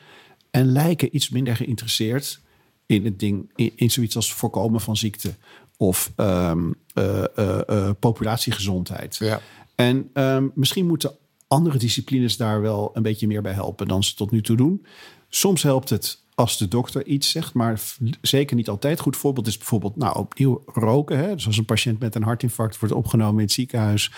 En lijken iets minder geïnteresseerd in het ding, in, in zoiets als voorkomen van ziekte of um, uh, uh, populatiegezondheid. Ja. En um, misschien moeten andere disciplines daar wel een beetje meer bij helpen dan ze tot nu toe doen. Soms helpt het als de dokter iets zegt, maar zeker niet altijd. Goed voorbeeld is bijvoorbeeld nou, opnieuw roken. Hè? Dus als een patiënt met een hartinfarct wordt opgenomen in het ziekenhuis.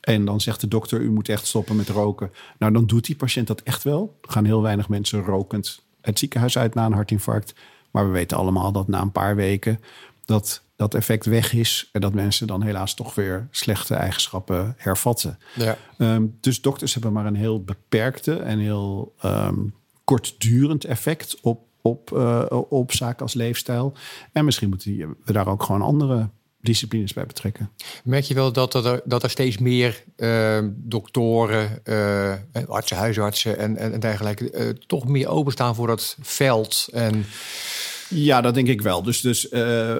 En dan zegt de dokter, u moet echt stoppen met roken. Nou, dan doet die patiënt dat echt wel. Er gaan heel weinig mensen rokend het ziekenhuis uit na een hartinfarct. Maar we weten allemaal dat na een paar weken dat dat effect weg is. En dat mensen dan helaas toch weer slechte eigenschappen hervatten. Ja. Um, dus dokters hebben maar een heel beperkte en heel um, kortdurend effect op, op, uh, op zaken als leefstijl. En misschien moeten we daar ook gewoon andere disciplines bij betrekken. Merk je wel dat er, dat er steeds meer uh, doktoren, uh, artsen, huisartsen en, en, en dergelijke... Uh, toch meer openstaan voor dat veld en... Ja, dat denk ik wel. Dus, dus uh,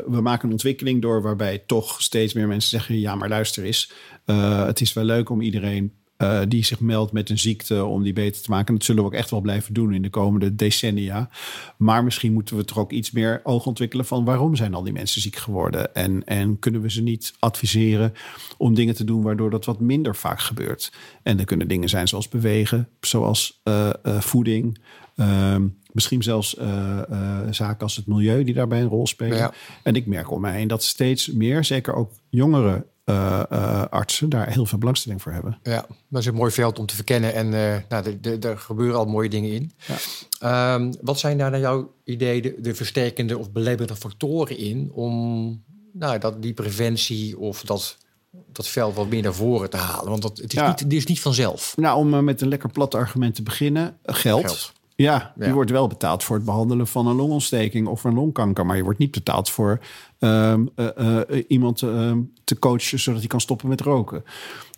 we maken een ontwikkeling door waarbij toch steeds meer mensen zeggen: ja, maar luister eens, uh, het is wel leuk om iedereen uh, die zich meldt met een ziekte om die beter te maken. Dat zullen we ook echt wel blijven doen in de komende decennia. Maar misschien moeten we toch ook iets meer oog ontwikkelen van waarom zijn al die mensen ziek geworden? En, en kunnen we ze niet adviseren om dingen te doen waardoor dat wat minder vaak gebeurt? En er kunnen dingen zijn zoals bewegen, zoals voeding. Ehm, misschien zelfs uh, uh, zaken als het milieu die daarbij een rol spelen. Ja. En ik merk om mij heen dat steeds meer, zeker ook jongere uh, artsen, daar heel veel belangstelling voor hebben. Ja, dat is een mooi veld om te verkennen. En nou, er gebeuren al mooie dingen in. Ja. Um, wat zijn daar naar jouw idee de, de versterkende of belemmerende factoren in om nou, dat, die preventie of dat dat veld wat meer naar voren te halen? Want dat, het, is Ja. niet, het is niet vanzelf. Nou, om uh, met een lekker plat argument te beginnen, geld. Geld. Ja, je Ja. wordt wel betaald voor het behandelen van een longontsteking of een longkanker, maar je wordt niet betaald voor ehm, eh, eh, iemand ehm, te coachen zodat hij kan stoppen met roken.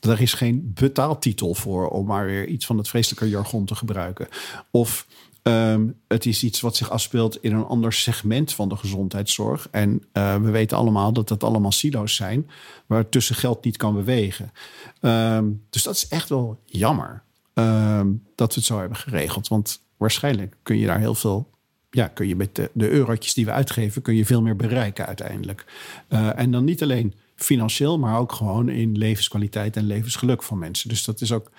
Daar is geen betaaltitel voor, om maar weer iets van het vreselijke jargon te gebruiken. Of ehm, het is iets wat zich afspeelt in een ander segment van de gezondheidszorg. En eh, we weten allemaal dat dat allemaal silo's zijn, waar tussen geld niet kan bewegen. Dus dat is echt wel jammer dat we het zo hebben geregeld. Want waarschijnlijk kun je daar heel veel. Ja, kun je met de, de eurotjes die we uitgeven, kun je veel meer bereiken uiteindelijk. Eh, en dan niet alleen financieel, maar ook gewoon in levenskwaliteit en levensgeluk van mensen. Dus dat is ook,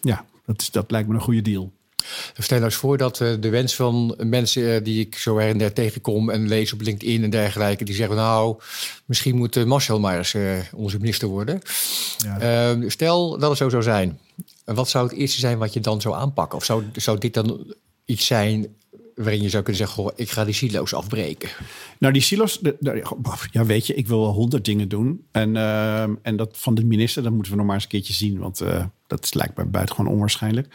ja, dat, is, dat lijkt me een goede deal. Stel nou eens voor dat uh, de wens van mensen uh, die ik zo her en der tegenkom en lees op LinkedIn en dergelijke, die zeggen nou, misschien moet Marcel maar eens onze minister worden. Ja. Stel dat het zo zou zijn. Wat zou het eerste zijn wat je dan zou aanpakken? Of zou, zou dit dan iets zijn waarin je zou kunnen zeggen: goh, ik ga die silo's afbreken? Nou, die silo's, ja, weet je, ik wil wel honderd dingen doen. En, ehm, en dat van de minister, dat moeten we nog maar eens een keertje zien, want dat lijkt me buitengewoon onwaarschijnlijk.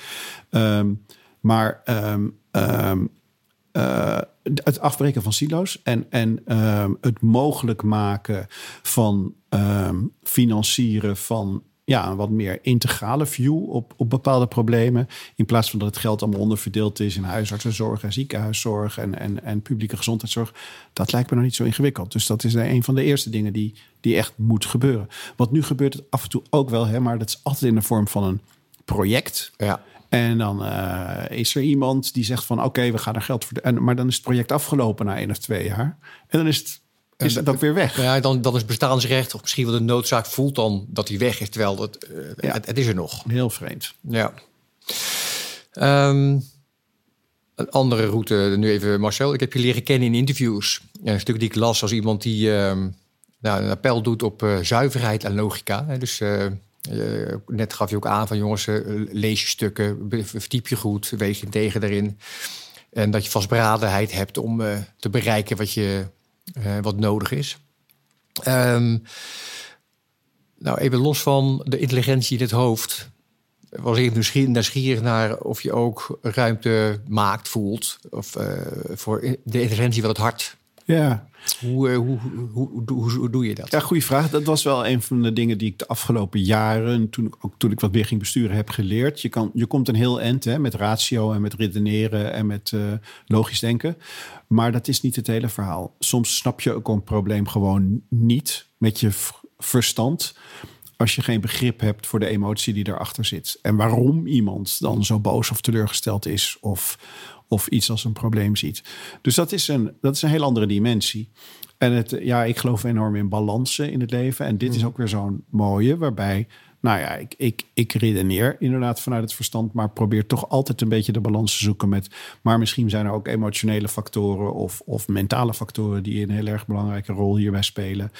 Um, maar ehm, ehm, eh, het afbreken van silo's en, en ehm, het mogelijk maken van financieren van ja, een wat meer integrale view op, op bepaalde problemen. In plaats van dat het geld allemaal onderverdeeld is in huisartsenzorg en ziekenhuiszorg en, en, en publieke gezondheidszorg. Dat lijkt me nog niet zo ingewikkeld. Dus dat is een van de eerste dingen die, die echt moet gebeuren. Want nu gebeurt het af en toe ook wel, hè, maar dat is altijd in de vorm van een project. Ja. En dan uh, is er iemand die zegt van oké, we gaan er geld voor. En, maar dan is het project afgelopen na één of twee jaar. En dan is het, is het ook weer weg. Ja, dan, dan is bestaansrecht of misschien wel de noodzaak voelt dan dat hij weg is. Terwijl het, uh, ja. het, het, is er nog. Heel vreemd. Ja. Um, een andere route, nu even Marcel. Ik heb je leren kennen in interviews. Ja, een stuk die ik las als iemand die um, nou, een appel doet op uh, zuiverheid en logica. Dus uh, net gaf je ook aan van jongens, lees je stukken, verdiep je goed, wees je tegen daarin. En dat je vastberadenheid hebt om te bereiken wat, je, wat nodig is. Um, nou, even los van de intelligentie in het hoofd. Was ik nieuwsgierig naar of je ook ruimte maakt, voelt. Of voor de intelligentie van het hart. Ja, hoe, hoe, hoe, hoe, hoe, doe je dat? Ja, goede vraag. Dat was wel een van de dingen die ik de afgelopen jaren, toen, ook toen ik wat meer ging besturen, heb geleerd. Je, kan, je komt een heel eind hè, met ratio en met redeneren en met uh, logisch denken. Maar dat is niet het hele verhaal. Soms snap je ook een probleem gewoon niet met je verstand als je geen begrip hebt voor de emotie die erachter zit. En waarom iemand dan zo boos of teleurgesteld is. Of, of iets als een probleem ziet. Dus dat is een, dat is een heel andere dimensie. En het, ja, ik geloof enorm in balansen in het leven. En dit is mm. ook weer zo'n mooie, waarbij nou ja, ik, ik, ik redeneer inderdaad vanuit het verstand, maar probeer toch altijd een beetje de balans te zoeken met. Maar misschien zijn er ook emotionele factoren of, of mentale factoren die een heel erg belangrijke rol hierbij spelen.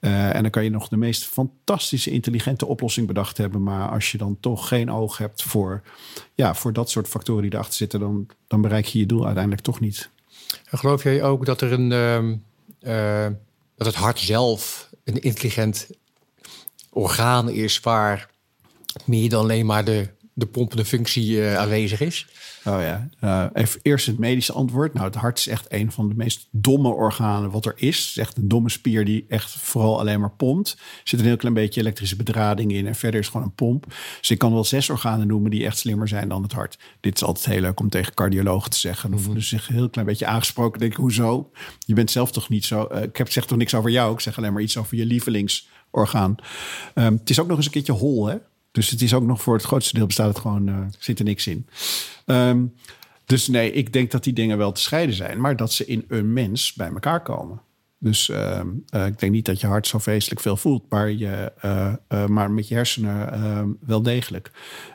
Uh, en dan kan je nog de meest fantastische, intelligente oplossing bedacht hebben. Maar als je dan toch geen oog hebt voor, ja, voor dat soort factoren die erachter zitten, dan, dan bereik je je doel uiteindelijk toch niet. En geloof jij ook dat er een. Uh, dat het hart zelf een intelligent orgaan is waar meer dan alleen maar de, de pompende functie uh, aanwezig is? Oh ja, uh, even eerst het medische antwoord. Nou, het hart is echt een van de meest domme organen wat er is. Het is echt een domme spier die echt vooral alleen maar pompt. Er zit een heel klein beetje elektrische bedrading in en verder is gewoon een pomp. Dus ik kan wel zes organen noemen die echt slimmer zijn dan het hart. Dit is altijd heel leuk om tegen cardiologen te zeggen. Dan voelen ze zich een heel klein beetje aangesproken. denk ik, hoezo? Je bent zelf toch niet zo... Uh, ik heb, zeg toch niks over jou? Ik zeg alleen maar iets over je lievelings orgaan. Um, het is ook nog eens een keertje hol, hè? Dus het is ook nog voor het grootste deel bestaat het gewoon, uh, zit er niks in. Um, dus nee, ik denk dat die dingen wel te scheiden zijn, maar dat ze in een mens bij elkaar komen. Dus uh, uh, ik denk niet dat je hart zo vreselijk veel voelt, maar, je, uh, maar met je hersenen ehm, wel degelijk.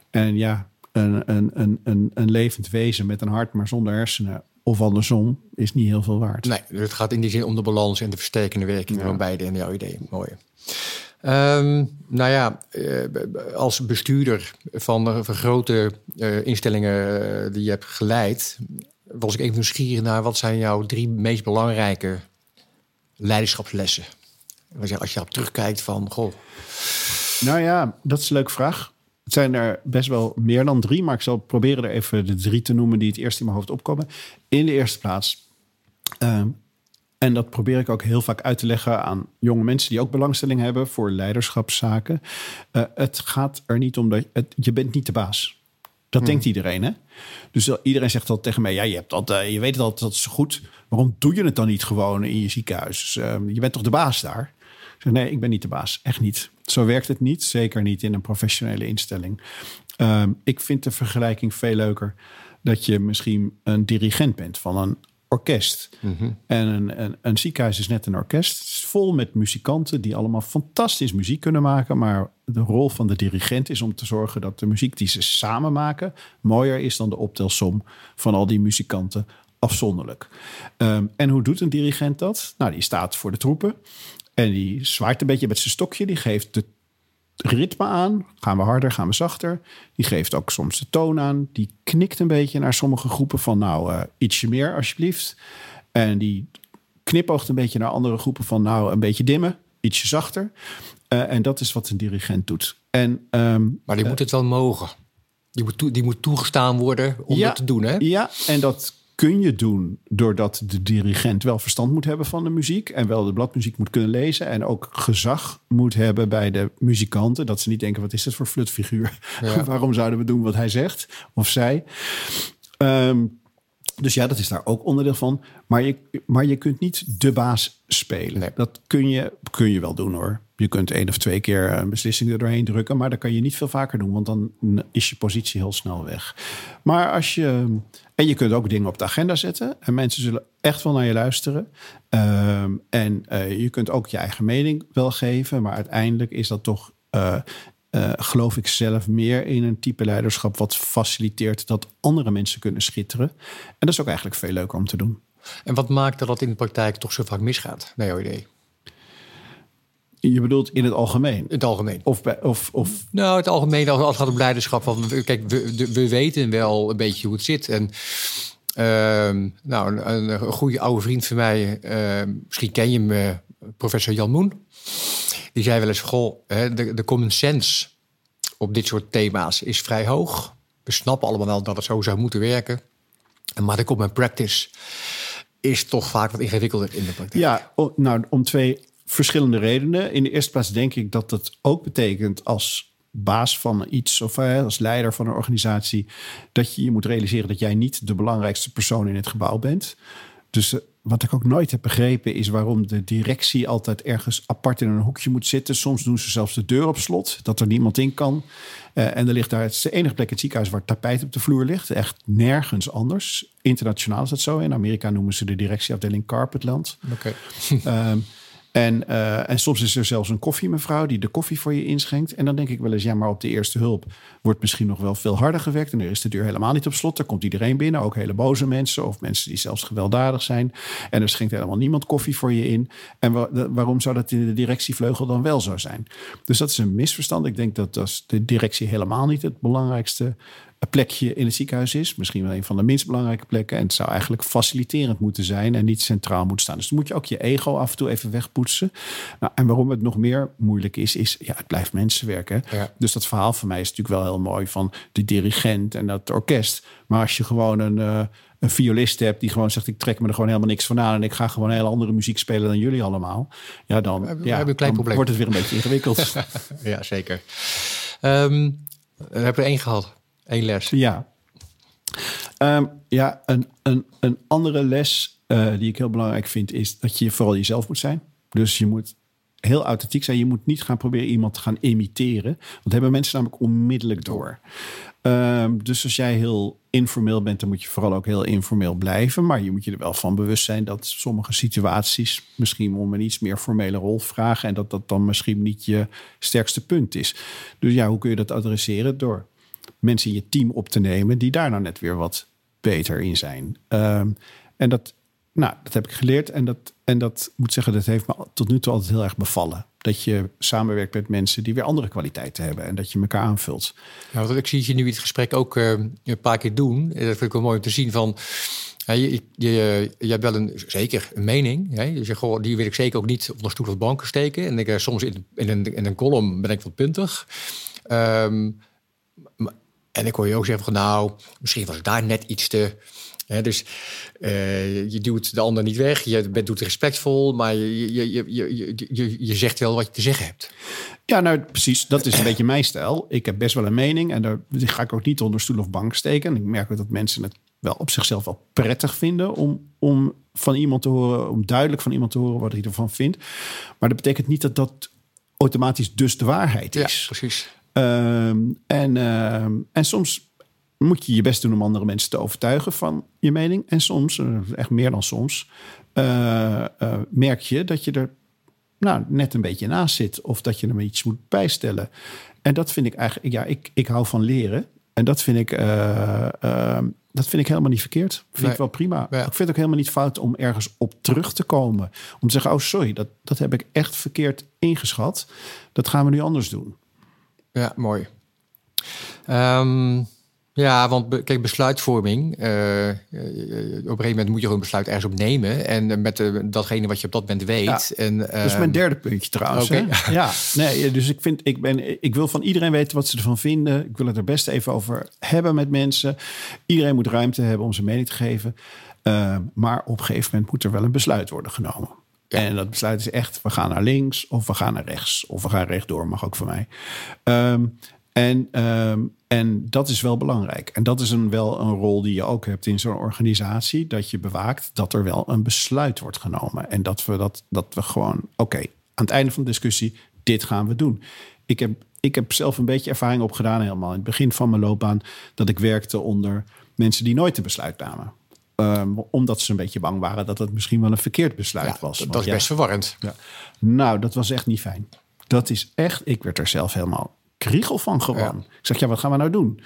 En ja, een, een, een, een levend wezen met een hart, maar zonder hersenen, of andersom, is niet heel veel waard. Nee, het gaat in die zin om de balans en de versterkende werking van beide in jouw idee. Mooi. Um, nou ja, eh, als bestuurder van, van grote uh, instellingen eh, die je hebt geleid, was ik even nieuwsgierig naar wat zijn jouw drie meest belangrijke leiderschapslessen? Als je, als je op terugkijkt van, goh. Nou ja, dat is een leuke vraag. Het zijn er best wel meer dan drie, maar ik zal proberen er even de drie te noemen die het eerst in mijn hoofd opkomen. In de eerste plaats, um, en dat probeer ik ook heel vaak uit te leggen aan jonge mensen die ook belangstelling hebben voor leiderschapszaken. Uh, het gaat er niet om dat het, je bent niet de baas. Dat denkt hmm. iedereen, hè? Dus iedereen zegt dat tegen mij: ja, je, hebt dat, uh, je weet het altijd, dat is goed. Waarom doe je het dan niet gewoon in je ziekenhuis? Dus, uh, je bent toch de baas daar? Zeg, nee, ik ben niet de baas. Echt niet. Zo werkt het niet. Zeker niet in een professionele instelling. Ehm, ik vind de vergelijking veel leuker dat je misschien een dirigent bent van een orkest. En een, een, een ziekenhuis is net een orkest. Het is vol met muzikanten die allemaal fantastisch muziek kunnen maken. Maar de rol van de dirigent is om te zorgen dat de muziek die ze samen maken mooier is dan de optelsom van al die muzikanten afzonderlijk. Ehm, en hoe doet een dirigent dat? Nou, die staat voor de troepen en die zwaait een beetje met zijn stokje. Die geeft de ritme aan. Gaan we harder, gaan we zachter. Die geeft ook soms de toon aan. Die knikt een beetje naar sommige groepen van nou, uh, ietsje meer alsjeblieft. En die knipoogt een beetje naar andere groepen van nou, een beetje dimmen, ietsje zachter. Uh, en dat is wat een dirigent doet. En, um, maar die uh, moet het wel mogen. Die moet, toe, die moet toegestaan worden om ja, dat te doen, hè? Ja, en dat kun je doen doordat de dirigent wel verstand moet hebben van de muziek en wel de bladmuziek moet kunnen lezen en ook gezag moet hebben bij de muzikanten. Dat ze niet denken, wat is dat voor flutfiguur? Ja. Waarom zouden we doen wat hij zegt of zij? Um, dus ja, dat is daar ook onderdeel van. Maar je, maar je kunt niet de baas spelen. Nee. Dat kun je, kun je wel doen hoor. Je kunt één of twee keer een beslissing er doorheen drukken. Maar dat kan je niet veel vaker doen. Want dan is je positie heel snel weg. Maar als je. En je kunt ook dingen op de agenda zetten. En mensen zullen echt wel naar je luisteren. Um, en uh, je kunt ook je eigen mening wel geven. Maar uiteindelijk is dat toch. Uh, geloof ik zelf meer in een type leiderschap wat faciliteert dat andere mensen kunnen schitteren. En dat is ook eigenlijk veel leuker om te doen. En wat maakt dat dat in de praktijk toch zo vaak misgaat, naar jouw idee? Je bedoelt in het algemeen? In het algemeen. Of, bij, of, of... Nou, het algemeen, als het gaat om leiderschap. Van, kijk, we, we weten wel een beetje hoe het zit. En uh, nou, een, een, goede oude vriend van mij, uh, misschien ken je hem, uh, professor Jan Moen. Die zei wel eens, goh, de, de common sense op dit soort thema's is vrij hoog. We snappen allemaal wel dat het zo zou moeten werken. Maar de common practice is toch vaak wat ingewikkelder in de praktijk. Ja, nou, om twee verschillende redenen. In de eerste plaats denk ik dat het ook betekent als baas van iets of als leider van een organisatie dat je je moet realiseren dat jij niet de belangrijkste persoon in het gebouw bent. Dus wat ik ook nooit heb begrepen is waarom de directie altijd ergens apart in een hoekje moet zitten. Soms doen ze zelfs de deur op slot, dat er niemand in kan. Uh, en er ligt daar, het is de enige plek in het ziekenhuis waar tapijt op de vloer ligt. Echt nergens anders. Internationaal is dat zo. In Amerika noemen ze de directieafdeling Carpetland. Oké. Okay. um, En, uh, en soms is er zelfs een koffiemevrouw die de koffie voor je inschenkt. En dan denk ik wel eens, ja, maar op de eerste hulp wordt misschien nog wel veel harder gewerkt. En er is de deur helemaal niet op slot. Er komt iedereen binnen, ook hele boze mensen of mensen die zelfs gewelddadig zijn. En er schenkt helemaal niemand koffie voor je in. En wa waarom zou dat in de directievleugel dan wel zo zijn? Dus dat is een misverstand. Ik denk dat, dat de directie helemaal niet het belangrijkste plekje in het ziekenhuis is. Misschien wel een van de minst belangrijke plekken. En het zou eigenlijk faciliterend moeten zijn en niet centraal moeten staan. Dus dan moet je ook je ego af en toe even wegpoetsen. Nou, en waarom het nog meer moeilijk is, is ja, het blijft mensenwerk. Ja. Dus dat verhaal van mij is natuurlijk wel heel mooi van de dirigent en dat orkest. Maar als je gewoon een, uh, een violist hebt die gewoon zegt: Ik trek me er gewoon helemaal niks van aan en ik ga gewoon hele andere muziek spelen dan jullie allemaal. Ja, dan, we ja, hebben een klein probleem. wordt het weer een beetje ingewikkeld. ja, zeker. Um, we hebben er één gehad. Eén les. Ja. Um, ja, een, een, een andere les uh, die ik heel belangrijk vind, is dat je vooral jezelf moet zijn. Dus je moet heel authentiek zijn. Je moet niet gaan proberen iemand te gaan imiteren. Want hebben mensen namelijk onmiddellijk door. Um, dus als jij heel informeel bent, dan moet je vooral ook heel informeel blijven. Maar je moet je er wel van bewust zijn dat sommige situaties misschien om een iets meer formele rol vragen. En dat dat dan misschien niet je sterkste punt is. Dus ja, hoe kun je dat adresseren? Door mensen in je team op te nemen die daar nou net weer wat beter in zijn. Um, en dat, nou, dat heb ik geleerd. En dat, en dat moet zeggen, dat heeft me tot nu toe altijd heel erg bevallen. Dat je samenwerkt met mensen die weer andere kwaliteiten hebben. En dat je elkaar aanvult. Ja, wat ik zie je nu in het gesprek ook uh, een paar keer doen. Dat vind ik wel mooi om te zien van. Ja, je, je, je, hebt wel een, zeker een mening. Hè? Je zegt, goh, die wil ik zeker ook niet op de stoel of banken steken. En ik, uh, soms in, in, een, in een column ben ik wat puntig. Um, en ik hoor je ook zeggen van nou, misschien was ik daar net iets te. Hè, dus uh, je duwt de ander niet weg, je bent, doet respectvol, maar je, je, je, je, je, je zegt wel wat je te zeggen hebt. Ja, nou precies, dat is een beetje mijn stijl. Ik heb best wel een mening en daar ga ik ook niet onder stoel of bank steken. En ik merk ook dat mensen het wel op zichzelf wel prettig vinden om, om van iemand te horen, om duidelijk van iemand te horen wat hij ervan vindt. Maar dat betekent niet dat dat automatisch dus de waarheid is. Ja, precies. Um, en, um, en soms moet je je best doen om andere mensen te overtuigen van je mening. En soms, echt meer dan soms, merk je dat je er nou, net een beetje naast zit. Of dat je hem iets moet bijstellen. En dat vind ik eigenlijk, ja, ik, ik hou van leren. En dat vind ik, dat vind ik helemaal niet verkeerd. Vind ik wel prima. Ik vind het ook helemaal niet fout om ergens op terug te komen. Om te zeggen, oh sorry, dat, dat heb ik echt verkeerd ingeschat. Dat gaan we nu anders doen. Ja, mooi. Um, ja, want kijk, besluitvorming. Uh, op een gegeven moment moet je gewoon een besluit ergens op nemen. En met datgene wat je op dat moment weet. Ja, en, dat is mijn ehm, derde puntje trouwens. Okay. Ja, nee, dus ik, vind, ik, ben, ik wil van iedereen weten wat ze ervan vinden. Ik wil het er best even over hebben met mensen. Iedereen moet ruimte hebben om zijn mening te geven. Uh, maar op een gegeven moment moet er wel een besluit worden genomen. En dat besluit is echt, we gaan naar links of we gaan naar rechts. Of we gaan rechtdoor, mag ook voor mij. Um, en, ehm, en dat is wel belangrijk. En dat is een, wel een rol die je ook hebt in zo'n organisatie. Dat je bewaakt dat er wel een besluit wordt genomen. En dat we, dat, dat we gewoon, oké, aan het einde van de discussie, dit gaan we doen. Ik heb, ik heb zelf een beetje ervaring opgedaan, helemaal in het begin van mijn loopbaan, dat ik werkte onder mensen die nooit een besluit namen. Ehm, omdat ze een beetje bang waren dat het misschien wel een verkeerd besluit was. Dat, is best verwarrend. Ja. Nou, dat was echt niet fijn. Dat is echt, ik werd er zelf helemaal kriegel van gewoon. Ik zeg, ja, wat gaan we nou doen?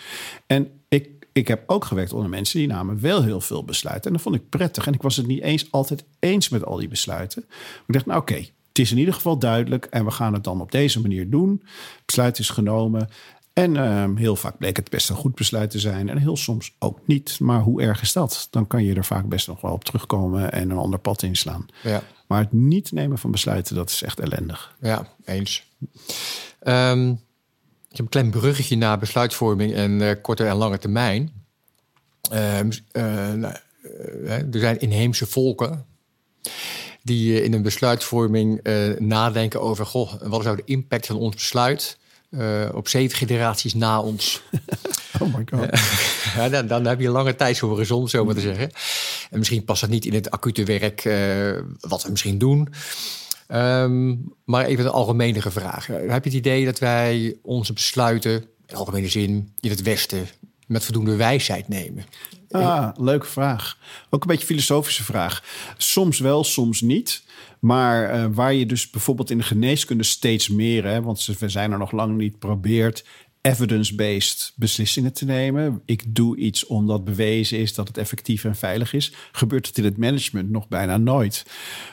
En ik, ik heb ook gewerkt onder mensen die namen wel heel veel besluiten. En dat vond ik prettig. En ik was het niet eens altijd eens met al die besluiten. ik dacht, nou oké, het is in ieder geval duidelijk. En we gaan het dan op deze manier doen. besluit is genomen. En ehm, heel vaak bleek het best een goed besluit te zijn. En heel soms ook niet. Maar hoe erg is dat? Dan kan je er vaak best nog wel op terugkomen en een ander pad inslaan. Ja. Maar het niet nemen van besluiten, dat is echt ellendig. Ja, eens. Um, ik heb een klein bruggetje naar besluitvorming en uh, korte en lange termijn. Uh, nou, er zijn inheemse volken die in een besluitvorming nadenken over... Goh, wat zou de impact van ons besluit op zeven generaties na ons... Oh my god. ja, dan, dan, heb je een lange tijdshorizon, zo maar te zeggen. En misschien past dat niet in het acute werk wat we misschien doen... Ehm, maar even een algemenere vraag. Heb je het idee dat wij onze besluiten, in algemene zin, in het Westen met voldoende wijsheid nemen? Ah, leuke vraag. Ook een beetje filosofische vraag. Soms wel, soms niet. Maar uh, waar je dus bijvoorbeeld in de geneeskunde steeds meer, hè, want we zijn er nog lang niet, probeert evidence-based beslissingen te nemen. Ik doe iets omdat bewezen is dat het effectief en veilig is. Gebeurt het in het management nog bijna nooit.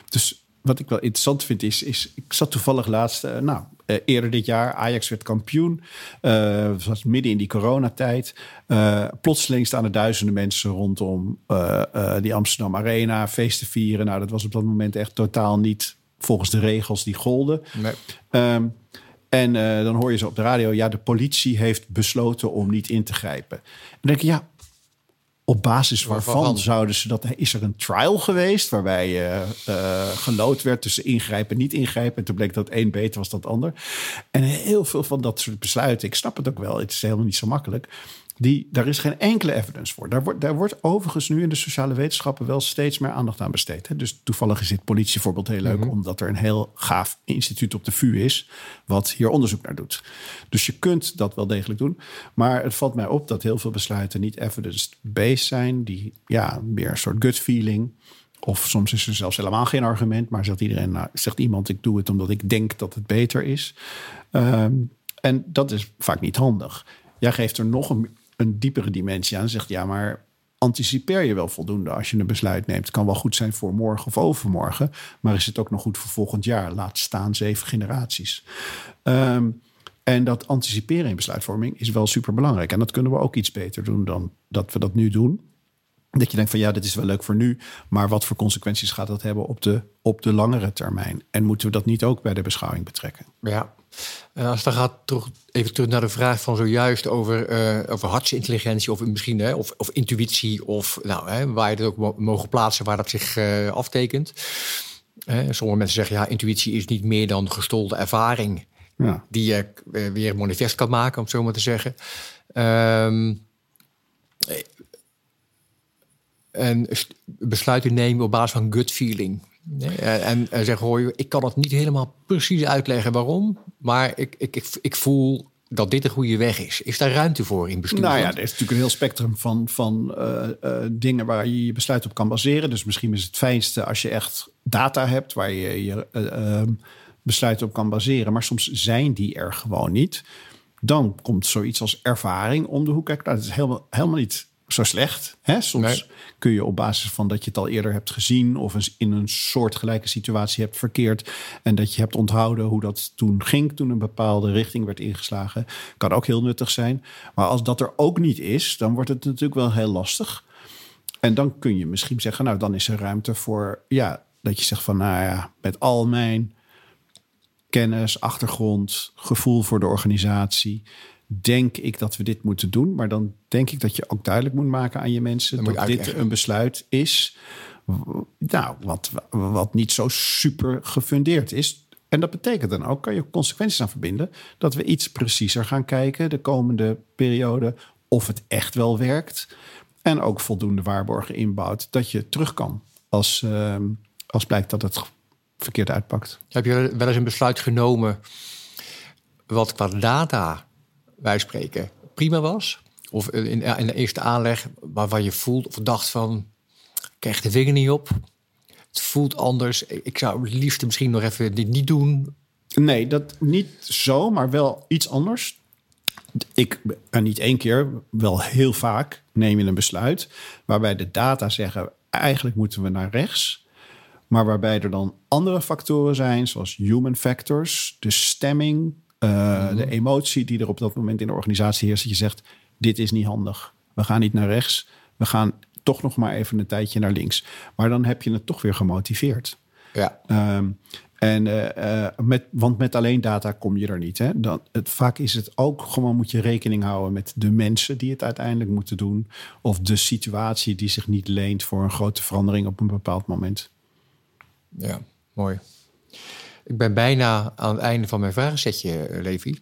Dus wat ik wel interessant vind is, is ik zat toevallig laatst, uh, nou, uh, eerder dit jaar, Ajax werd kampioen. Uh, was midden in die coronatijd. Uh, plotseling staan er duizenden mensen rondom die Amsterdam Arena feest te vieren. Nou, dat was op dat moment echt totaal niet volgens de regels die golden. Nee. Um, en dan hoor je ze op de radio, ja, de politie heeft besloten om niet in te grijpen. En dan denk je, ja, op basis waarvan, zouden ze dat... Is er een trial geweest waarbij uh, uh, gelood werd tussen ingrijpen en niet ingrijpen? En toen bleek dat één beter was dan het ander. En heel veel van dat soort besluiten, ik snap het ook wel, het is helemaal niet zo makkelijk... Die, daar is geen enkele evidence voor. Daar wordt, daar wordt overigens nu in de sociale wetenschappen wel steeds meer aandacht aan besteed. Hè? Dus toevallig is dit politievoorbeeld heel leuk, mhm. omdat er een heel gaaf instituut op de VU is, wat hier onderzoek naar doet. Dus je kunt dat wel degelijk doen. Maar het valt mij op dat heel veel besluiten niet evidence-based zijn, die ja, meer een soort gut feeling. Of soms is er zelfs helemaal geen argument, maar zegt iedereen, nou, zegt iemand, ik doe het omdat ik denk dat het beter is. Ehm, en dat is vaak niet handig. Jij geeft er nog een een diepere dimensie aan. Zegt ja, maar anticipeer je wel voldoende als je een besluit neemt. Kan wel goed zijn voor morgen of overmorgen, maar is het ook nog goed voor volgend jaar? Laat staan zeven generaties. Ehm, en dat anticiperen in besluitvorming is wel super belangrijk. En dat kunnen we ook iets beter doen dan dat we dat nu doen. Dat je denkt van ja, dit is wel leuk voor nu, maar wat voor consequenties gaat dat hebben op de, op de langere termijn? En moeten we dat niet ook bij de beschouwing betrekken? Ja, en als het dan gaat terug, even terug naar de vraag van zojuist over, uh, over hartsintelligentie of misschien hè, of, of intuïtie of nou, hè, waar je het ook mogen plaatsen waar dat zich uh, aftekent. sommige mensen zeggen ja, intuïtie is niet meer dan gestolde ervaring ja. die je uh, weer manifest kan maken, om het zo maar te zeggen. Um, en besluiten nemen op basis van gut feeling. En, en zeggen, hoor, ik kan het niet helemaal precies uitleggen waarom, maar ik, ik, ik, ik voel dat dit de goede weg is? Is daar ruimte voor in bestuur? Nou ja, er is natuurlijk een heel spectrum van, van uh, uh, dingen waar je je besluit op kan baseren. Dus misschien is het fijnste als je echt data hebt waar je je uh, besluit op kan baseren. Maar soms zijn die er gewoon niet. Dan komt zoiets als ervaring om de hoek kijken. Nou, dat is helemaal, helemaal niet zo slecht. Hè? Soms kun je op basis van dat je het al eerder hebt gezien of eens in een soortgelijke situatie hebt verkeerd en dat je hebt onthouden hoe dat toen ging, toen een bepaalde richting werd ingeslagen, kan ook heel nuttig zijn. Maar als dat er ook niet is, dan wordt het natuurlijk wel heel lastig. En dan kun je misschien zeggen, nou dan is er ruimte voor, ja, dat je zegt van, nou ja, met al mijn kennis, achtergrond, gevoel voor de organisatie, denk ik dat we dit moeten doen. Maar dan denk ik dat je ook duidelijk moet maken aan je mensen dat dit een besluit is. Nou, wat, wat niet zo super gefundeerd is. En dat betekent dan ook, kan je consequenties aan verbinden, dat we iets preciezer gaan kijken de komende periode of het echt wel werkt. En ook voldoende waarborgen inbouwt dat je terug kan als, uh, als blijkt dat het verkeerd uitpakt. Heb je wel eens een besluit genomen wat qua data wij spreken prima was? Of in, in de eerste aanleg waarvan je voelt of dacht van... krijg de vinger niet op. Het voelt anders. Ik zou het liefst misschien nog even dit niet doen. Nee, dat niet zo, maar wel iets anders. Ik, en niet één keer, wel heel vaak neem je een besluit... waarbij de data zeggen, eigenlijk moeten we naar rechts... maar waarbij er dan andere factoren zijn, zoals human factors... de stemming, uh, De emotie die er op dat moment in de organisatie heerst, dat je zegt: dit is niet handig. We gaan niet naar rechts. We gaan toch nog maar even een tijdje naar links. Maar dan heb je het toch weer gemotiveerd. Ja. Um, en, uh, met, want met alleen data kom je er niet. Hè? Dan, het, vaak is het ook gewoon moet je rekening houden met de mensen die het uiteindelijk moeten doen. Of de situatie die zich niet leent voor een grote verandering op een bepaald moment. Ja, mooi. Ik ben bijna aan het einde van mijn vragensetje, eh, Levi.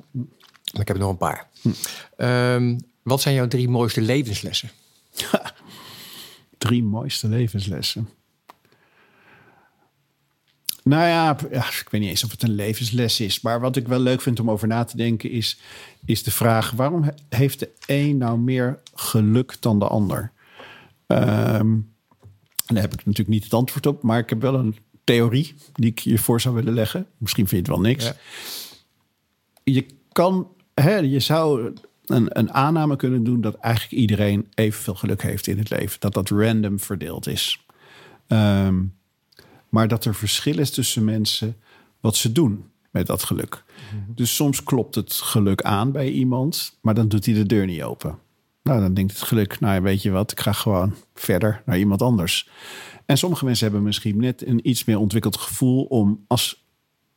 Maar ik heb nog een paar. Hm. Um, wat zijn jouw drie mooiste levenslessen? drie mooiste levenslessen. Nou ja, ik weet niet eens of het een levensles is. Maar wat ik wel leuk vind om over na te denken is, is de vraag: waarom heeft de een nou meer geluk dan de ander? Um, daar heb ik natuurlijk niet het antwoord op, maar ik heb wel een theorie die ik je voor zou willen leggen. Misschien vind je het wel niks. Je kan, hè, je zou een, een aanname kunnen doen dat eigenlijk iedereen evenveel geluk heeft in het leven. Dat dat random verdeeld is. Ehm, maar dat er verschil is tussen mensen wat ze doen met dat geluk. Mhm. Dus soms klopt het geluk aan bij iemand, maar dan doet hij de deur niet open. Nou, dan denkt het geluk, nou weet je wat, ik ga gewoon verder naar iemand anders. En sommige mensen hebben misschien net een iets meer ontwikkeld gevoel om als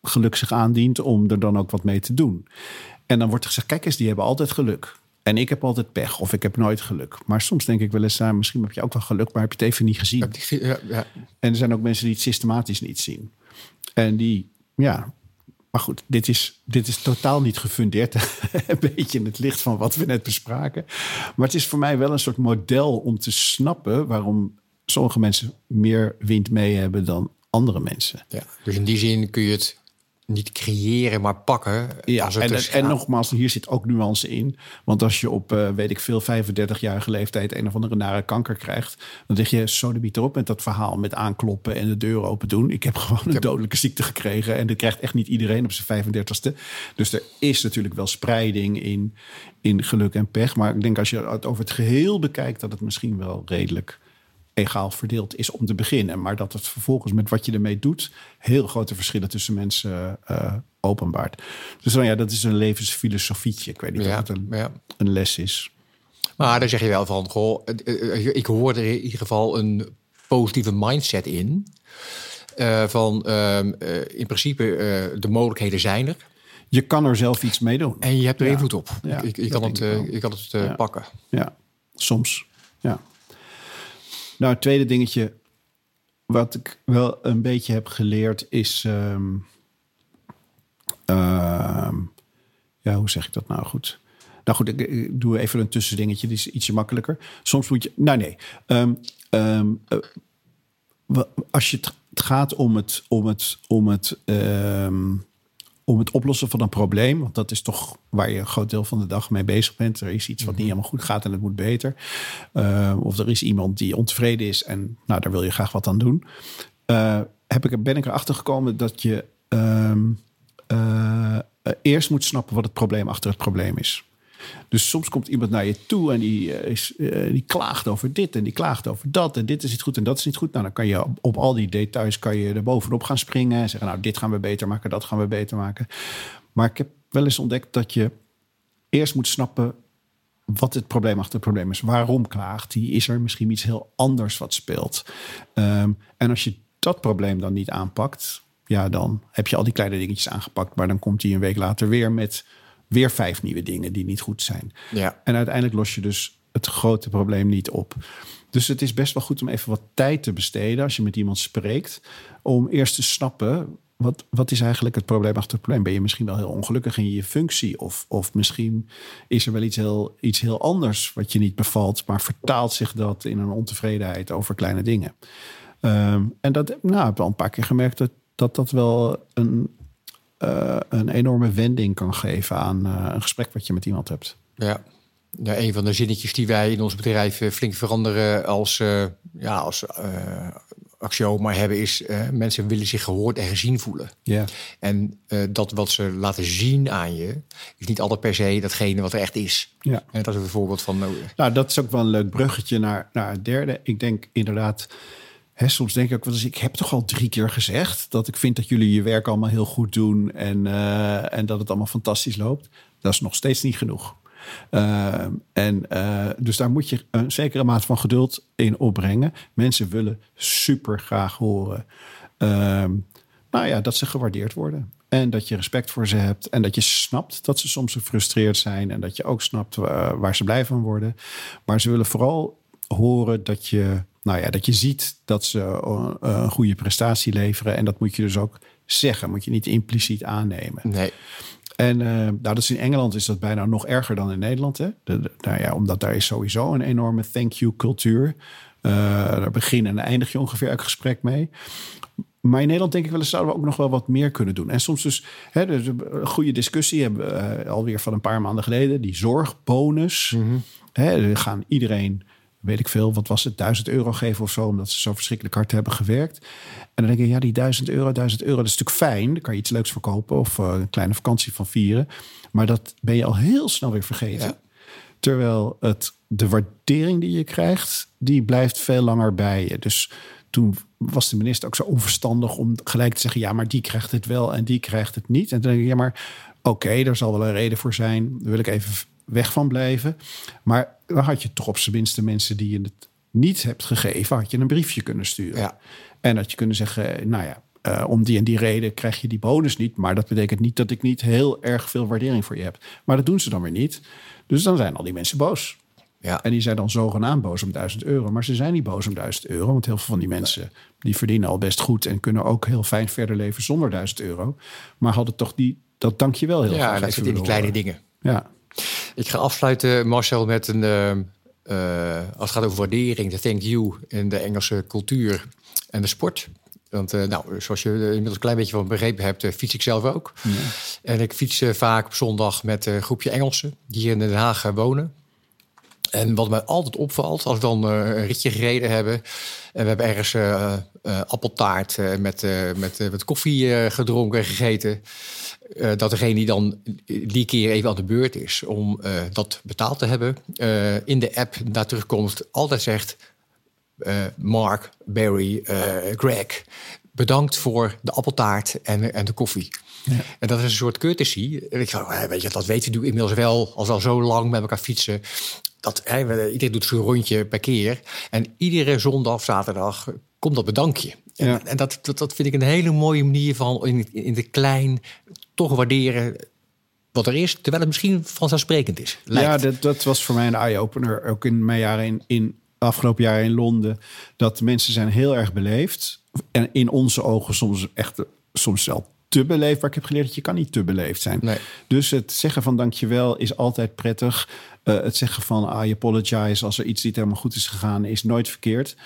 geluk zich aandient, om er dan ook wat mee te doen. En dan wordt er gezegd: kijk eens, die hebben altijd geluk. En ik heb altijd pech of ik heb nooit geluk. Maar soms denk ik wel eens, nou, misschien heb je ook wel geluk, maar heb je het even niet gezien. Ja, ja. En er zijn ook mensen die het systematisch niet zien. En die, ja, maar goed, dit is, dit is totaal niet gefundeerd. een beetje in het licht van wat we net bespraken. Maar het is voor mij wel een soort model om te snappen waarom sommige mensen meer wind mee hebben dan andere mensen. Ja, dus in die zin kun je het niet creëren, maar pakken. Ja, en, en, nogmaals, hier zit ook nuance in. Want als je op, uh, weet ik veel, 35-jarige leeftijd een of andere nare kanker krijgt, dan lig je zo de biet erop met dat verhaal met aankloppen en de deur open doen. Ik heb gewoon een dodelijke ziekte gekregen en dat krijgt echt niet iedereen op zijn 35ste. Dus er is natuurlijk wel spreiding in, in geluk en pech. Maar ik denk als je het over het geheel bekijkt, dat het misschien wel redelijk egaal verdeeld is om te beginnen. Maar dat het vervolgens met wat je ermee doet... heel grote verschillen tussen mensen uh, openbaart. Dus dan ja, dat is een levensfilosofietje. Ik weet niet of het een, een, les is. Maar daar zeg je wel van, goh, eh, ik hoor er in ieder geval een positieve mindset in. Uh, van ehm, in principe, de mogelijkheden zijn er. Je kan er zelf iets mee doen. En je hebt er invloed op. Ja, je, kan het, je kan het pakken. Ja, soms. Ja. Nou, het tweede dingetje wat ik wel een beetje heb geleerd is. Ehm, ehm, ja, hoe zeg ik dat nou goed? Nou goed, ik, doe even een tussendingetje, die is ietsje makkelijker. Soms moet je. Nou, nee. Um, als je het gaat om het, om het, om het, om het oplossen van een probleem. Want dat is toch waar je een groot deel van de dag mee bezig bent. Er is iets wat niet helemaal goed gaat en het moet beter. Uh, of er is iemand die ontevreden is en nou, daar wil je graag wat aan doen. Uh, heb ik, ben ik erachter gekomen dat je uh, eerst moet snappen wat het probleem achter het probleem is. Dus soms komt iemand naar je toe en die, is, die klaagt over dit en die klaagt over dat. En dit is niet goed en dat is niet goed. Nou, dan kan je op, al die details kan je er bovenop gaan springen. En zeggen, nou, dit gaan we beter maken, dat gaan we beter maken. Maar ik heb wel eens ontdekt dat je eerst moet snappen wat het probleem achter het probleem is. Waarom klaagt hij? Is er misschien iets heel anders wat speelt? Um, en als je dat probleem dan niet aanpakt, ja, dan heb je al die kleine dingetjes aangepakt. Maar dan komt hij een week later weer met weer vijf nieuwe dingen die niet goed zijn. Ja. En uiteindelijk los je dus het grote probleem niet op. Dus het is best wel goed om even wat tijd te besteden als je met iemand spreekt. Om eerst te snappen. Wat, wat is eigenlijk het probleem achter het probleem? Ben je misschien wel heel ongelukkig in je functie? Of, of misschien is er wel iets heel, iets heel anders wat je niet bevalt, maar vertaalt zich dat in een ontevredenheid over kleine dingen. Ehm, en dat nou, ik heb wel een paar keer gemerkt dat dat, dat wel een, uh, een enorme wending kan geven aan uh, een gesprek wat je met iemand hebt. Ja. ja, een van de zinnetjes die wij in ons bedrijf eh, flink veranderen als, uh, ja, als axioma hebben is... mensen willen zich gehoord en gezien voelen. Ja. En dat wat ze laten zien aan je... is niet altijd per se datgene wat er echt is. Ja. En dat is een voorbeeld van... nou, dat is ook wel een leuk bruggetje naar, naar het derde. Ik denk inderdaad soms denk ik ook wel eens, ik heb toch al drie keer gezegd dat ik vind dat jullie je werk allemaal heel goed doen en, uh, en dat het allemaal fantastisch loopt. Dat is nog steeds niet genoeg. Uh, en uh, dus daar moet je een zekere maat van geduld in opbrengen. Mensen willen super graag horen. nou ja, dat ze gewaardeerd worden. En dat je respect voor ze hebt. En dat je snapt dat ze soms gefrustreerd zijn. En dat je ook snapt waar ze blij van worden. Maar ze willen vooral horen dat je nou ja, dat je ziet dat ze eh, een goede prestatie leveren. En dat moet je dus ook zeggen. Moet je niet impliciet aannemen. Nee. En uh, nou, dat is in Engeland is dat bijna nog erger dan in Nederland. Hè? De, nou ja, omdat daar is sowieso een enorme thank you cultuur. Uh, daar begin en eindig je ongeveer elk gesprek mee. Maar in Nederland denk ik wel eens zouden we ook nog wel wat meer kunnen doen. En soms dus, hè, dus een goede discussie hebben we uh, alweer van een paar maanden geleden. Die zorgbonus. Mm -hmm. hè, we gaan iedereen weet ik veel, wat was het, duizend euro geven of zo, omdat ze zo verschrikkelijk hard hebben gewerkt. En dan denk je, ja, die duizend euro, duizend euro, dat is natuurlijk fijn. Dan kan je iets leuks verkopen of uh, een kleine vakantie van vieren. Maar dat ben je al heel snel weer vergeten. Terwijl het, de waardering die je krijgt, die blijft veel langer bij je. Dus toen was de minister ook zo onverstandig om gelijk te zeggen: ja, maar die krijgt het wel en die krijgt het niet. En dan denk ik: ja, maar oké, okay, er zal wel een reden voor zijn. Daar wil ik even weg van blijven. Maar dan had je toch op zijn minst de mensen die je het niet hebt gegeven, had je een briefje kunnen sturen. Ja. En dat je kunnen zeggen, nou ja, uh, om die en die reden krijg je die bonus niet. Maar dat betekent niet dat ik niet heel erg veel waardering voor je heb. Maar dat doen ze dan weer niet. Dus dan zijn al die mensen boos. Ja. En die zijn dan zogenaamd boos om 1000 euro. Maar ze zijn niet boos om 1000 euro. Want heel veel van die mensen die verdienen al best goed en kunnen ook heel fijn verder leven zonder 1000 euro. Maar hadden toch die, dat dank je wel heel ja, graag. Ja, dat zit in die kleine dingen. Ja. Ik ga afsluiten, Marcel, met een. Uh, als het gaat over waardering, de thank you in de Engelse cultuur en de sport. Want uh, nou, zoals je inmiddels een klein beetje van begrepen hebt, uh, fiets ik zelf ook. Ja. En ik fiets vaak op zondag met een groepje Engelsen die hier in Den Haag wonen. En wat mij altijd opvalt, als we dan een ritje gereden hebben... en we hebben ergens appeltaart met, met, met koffie gedronken en gegeten... Dat degene die dan die keer even aan de beurt is om dat betaald te hebben, in de app naar terugkomst altijd zegt: Mark, Barry, Greg, bedankt voor de appeltaart en, en de koffie. Ja. En dat is een soort courtesy. En ik zei, weet je, dat weten we inmiddels wel, als we al zo lang met elkaar fietsen. Dat, hè, iedereen doet zo'n rondje per keer. En iedere zondag, zaterdag komt dat bedankje. Ja. En, en dat, dat, dat, vind ik een hele mooie manier van in, in de klein toch waarderen wat er is, terwijl het misschien vanzelfsprekend is. Lijkt. Ja, dat, dat was voor mij een eye-opener. Ook in mijn jaren in, in afgelopen jaar in Londen. Dat mensen zijn heel erg beleefd. En in onze ogen soms echt soms wel te beleefd. Maar ik heb geleerd dat je kan niet te beleefd zijn. Nee. Dus het zeggen van dankjewel is altijd prettig. Uh, het zeggen van I apologize als er iets niet helemaal goed is gegaan, is nooit verkeerd.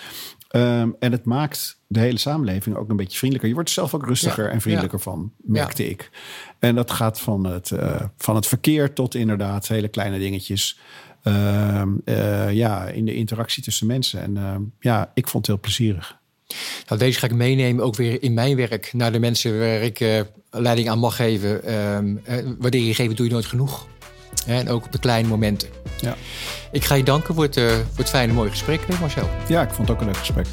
Ehm, en het maakt de hele samenleving ook een beetje vriendelijker. Je wordt er zelf ook rustiger en vriendelijker van, merkte ik. En dat gaat van het, uh, van het verkeer tot inderdaad hele kleine dingetjes. Ehm, eh, ja, in de interactie tussen mensen. En ehm, ja, ik vond het heel plezierig. Nou, deze ga ik meenemen ook weer in mijn werk naar de mensen waar ik uh, leiding aan mag geven. Waardering geven doe je nooit genoeg. En ook op de kleine momenten. Ja. Ik ga je danken voor het, uh, voor het fijne mooie gesprek, Marcel. Ja, ik vond het ook een leuk gesprek.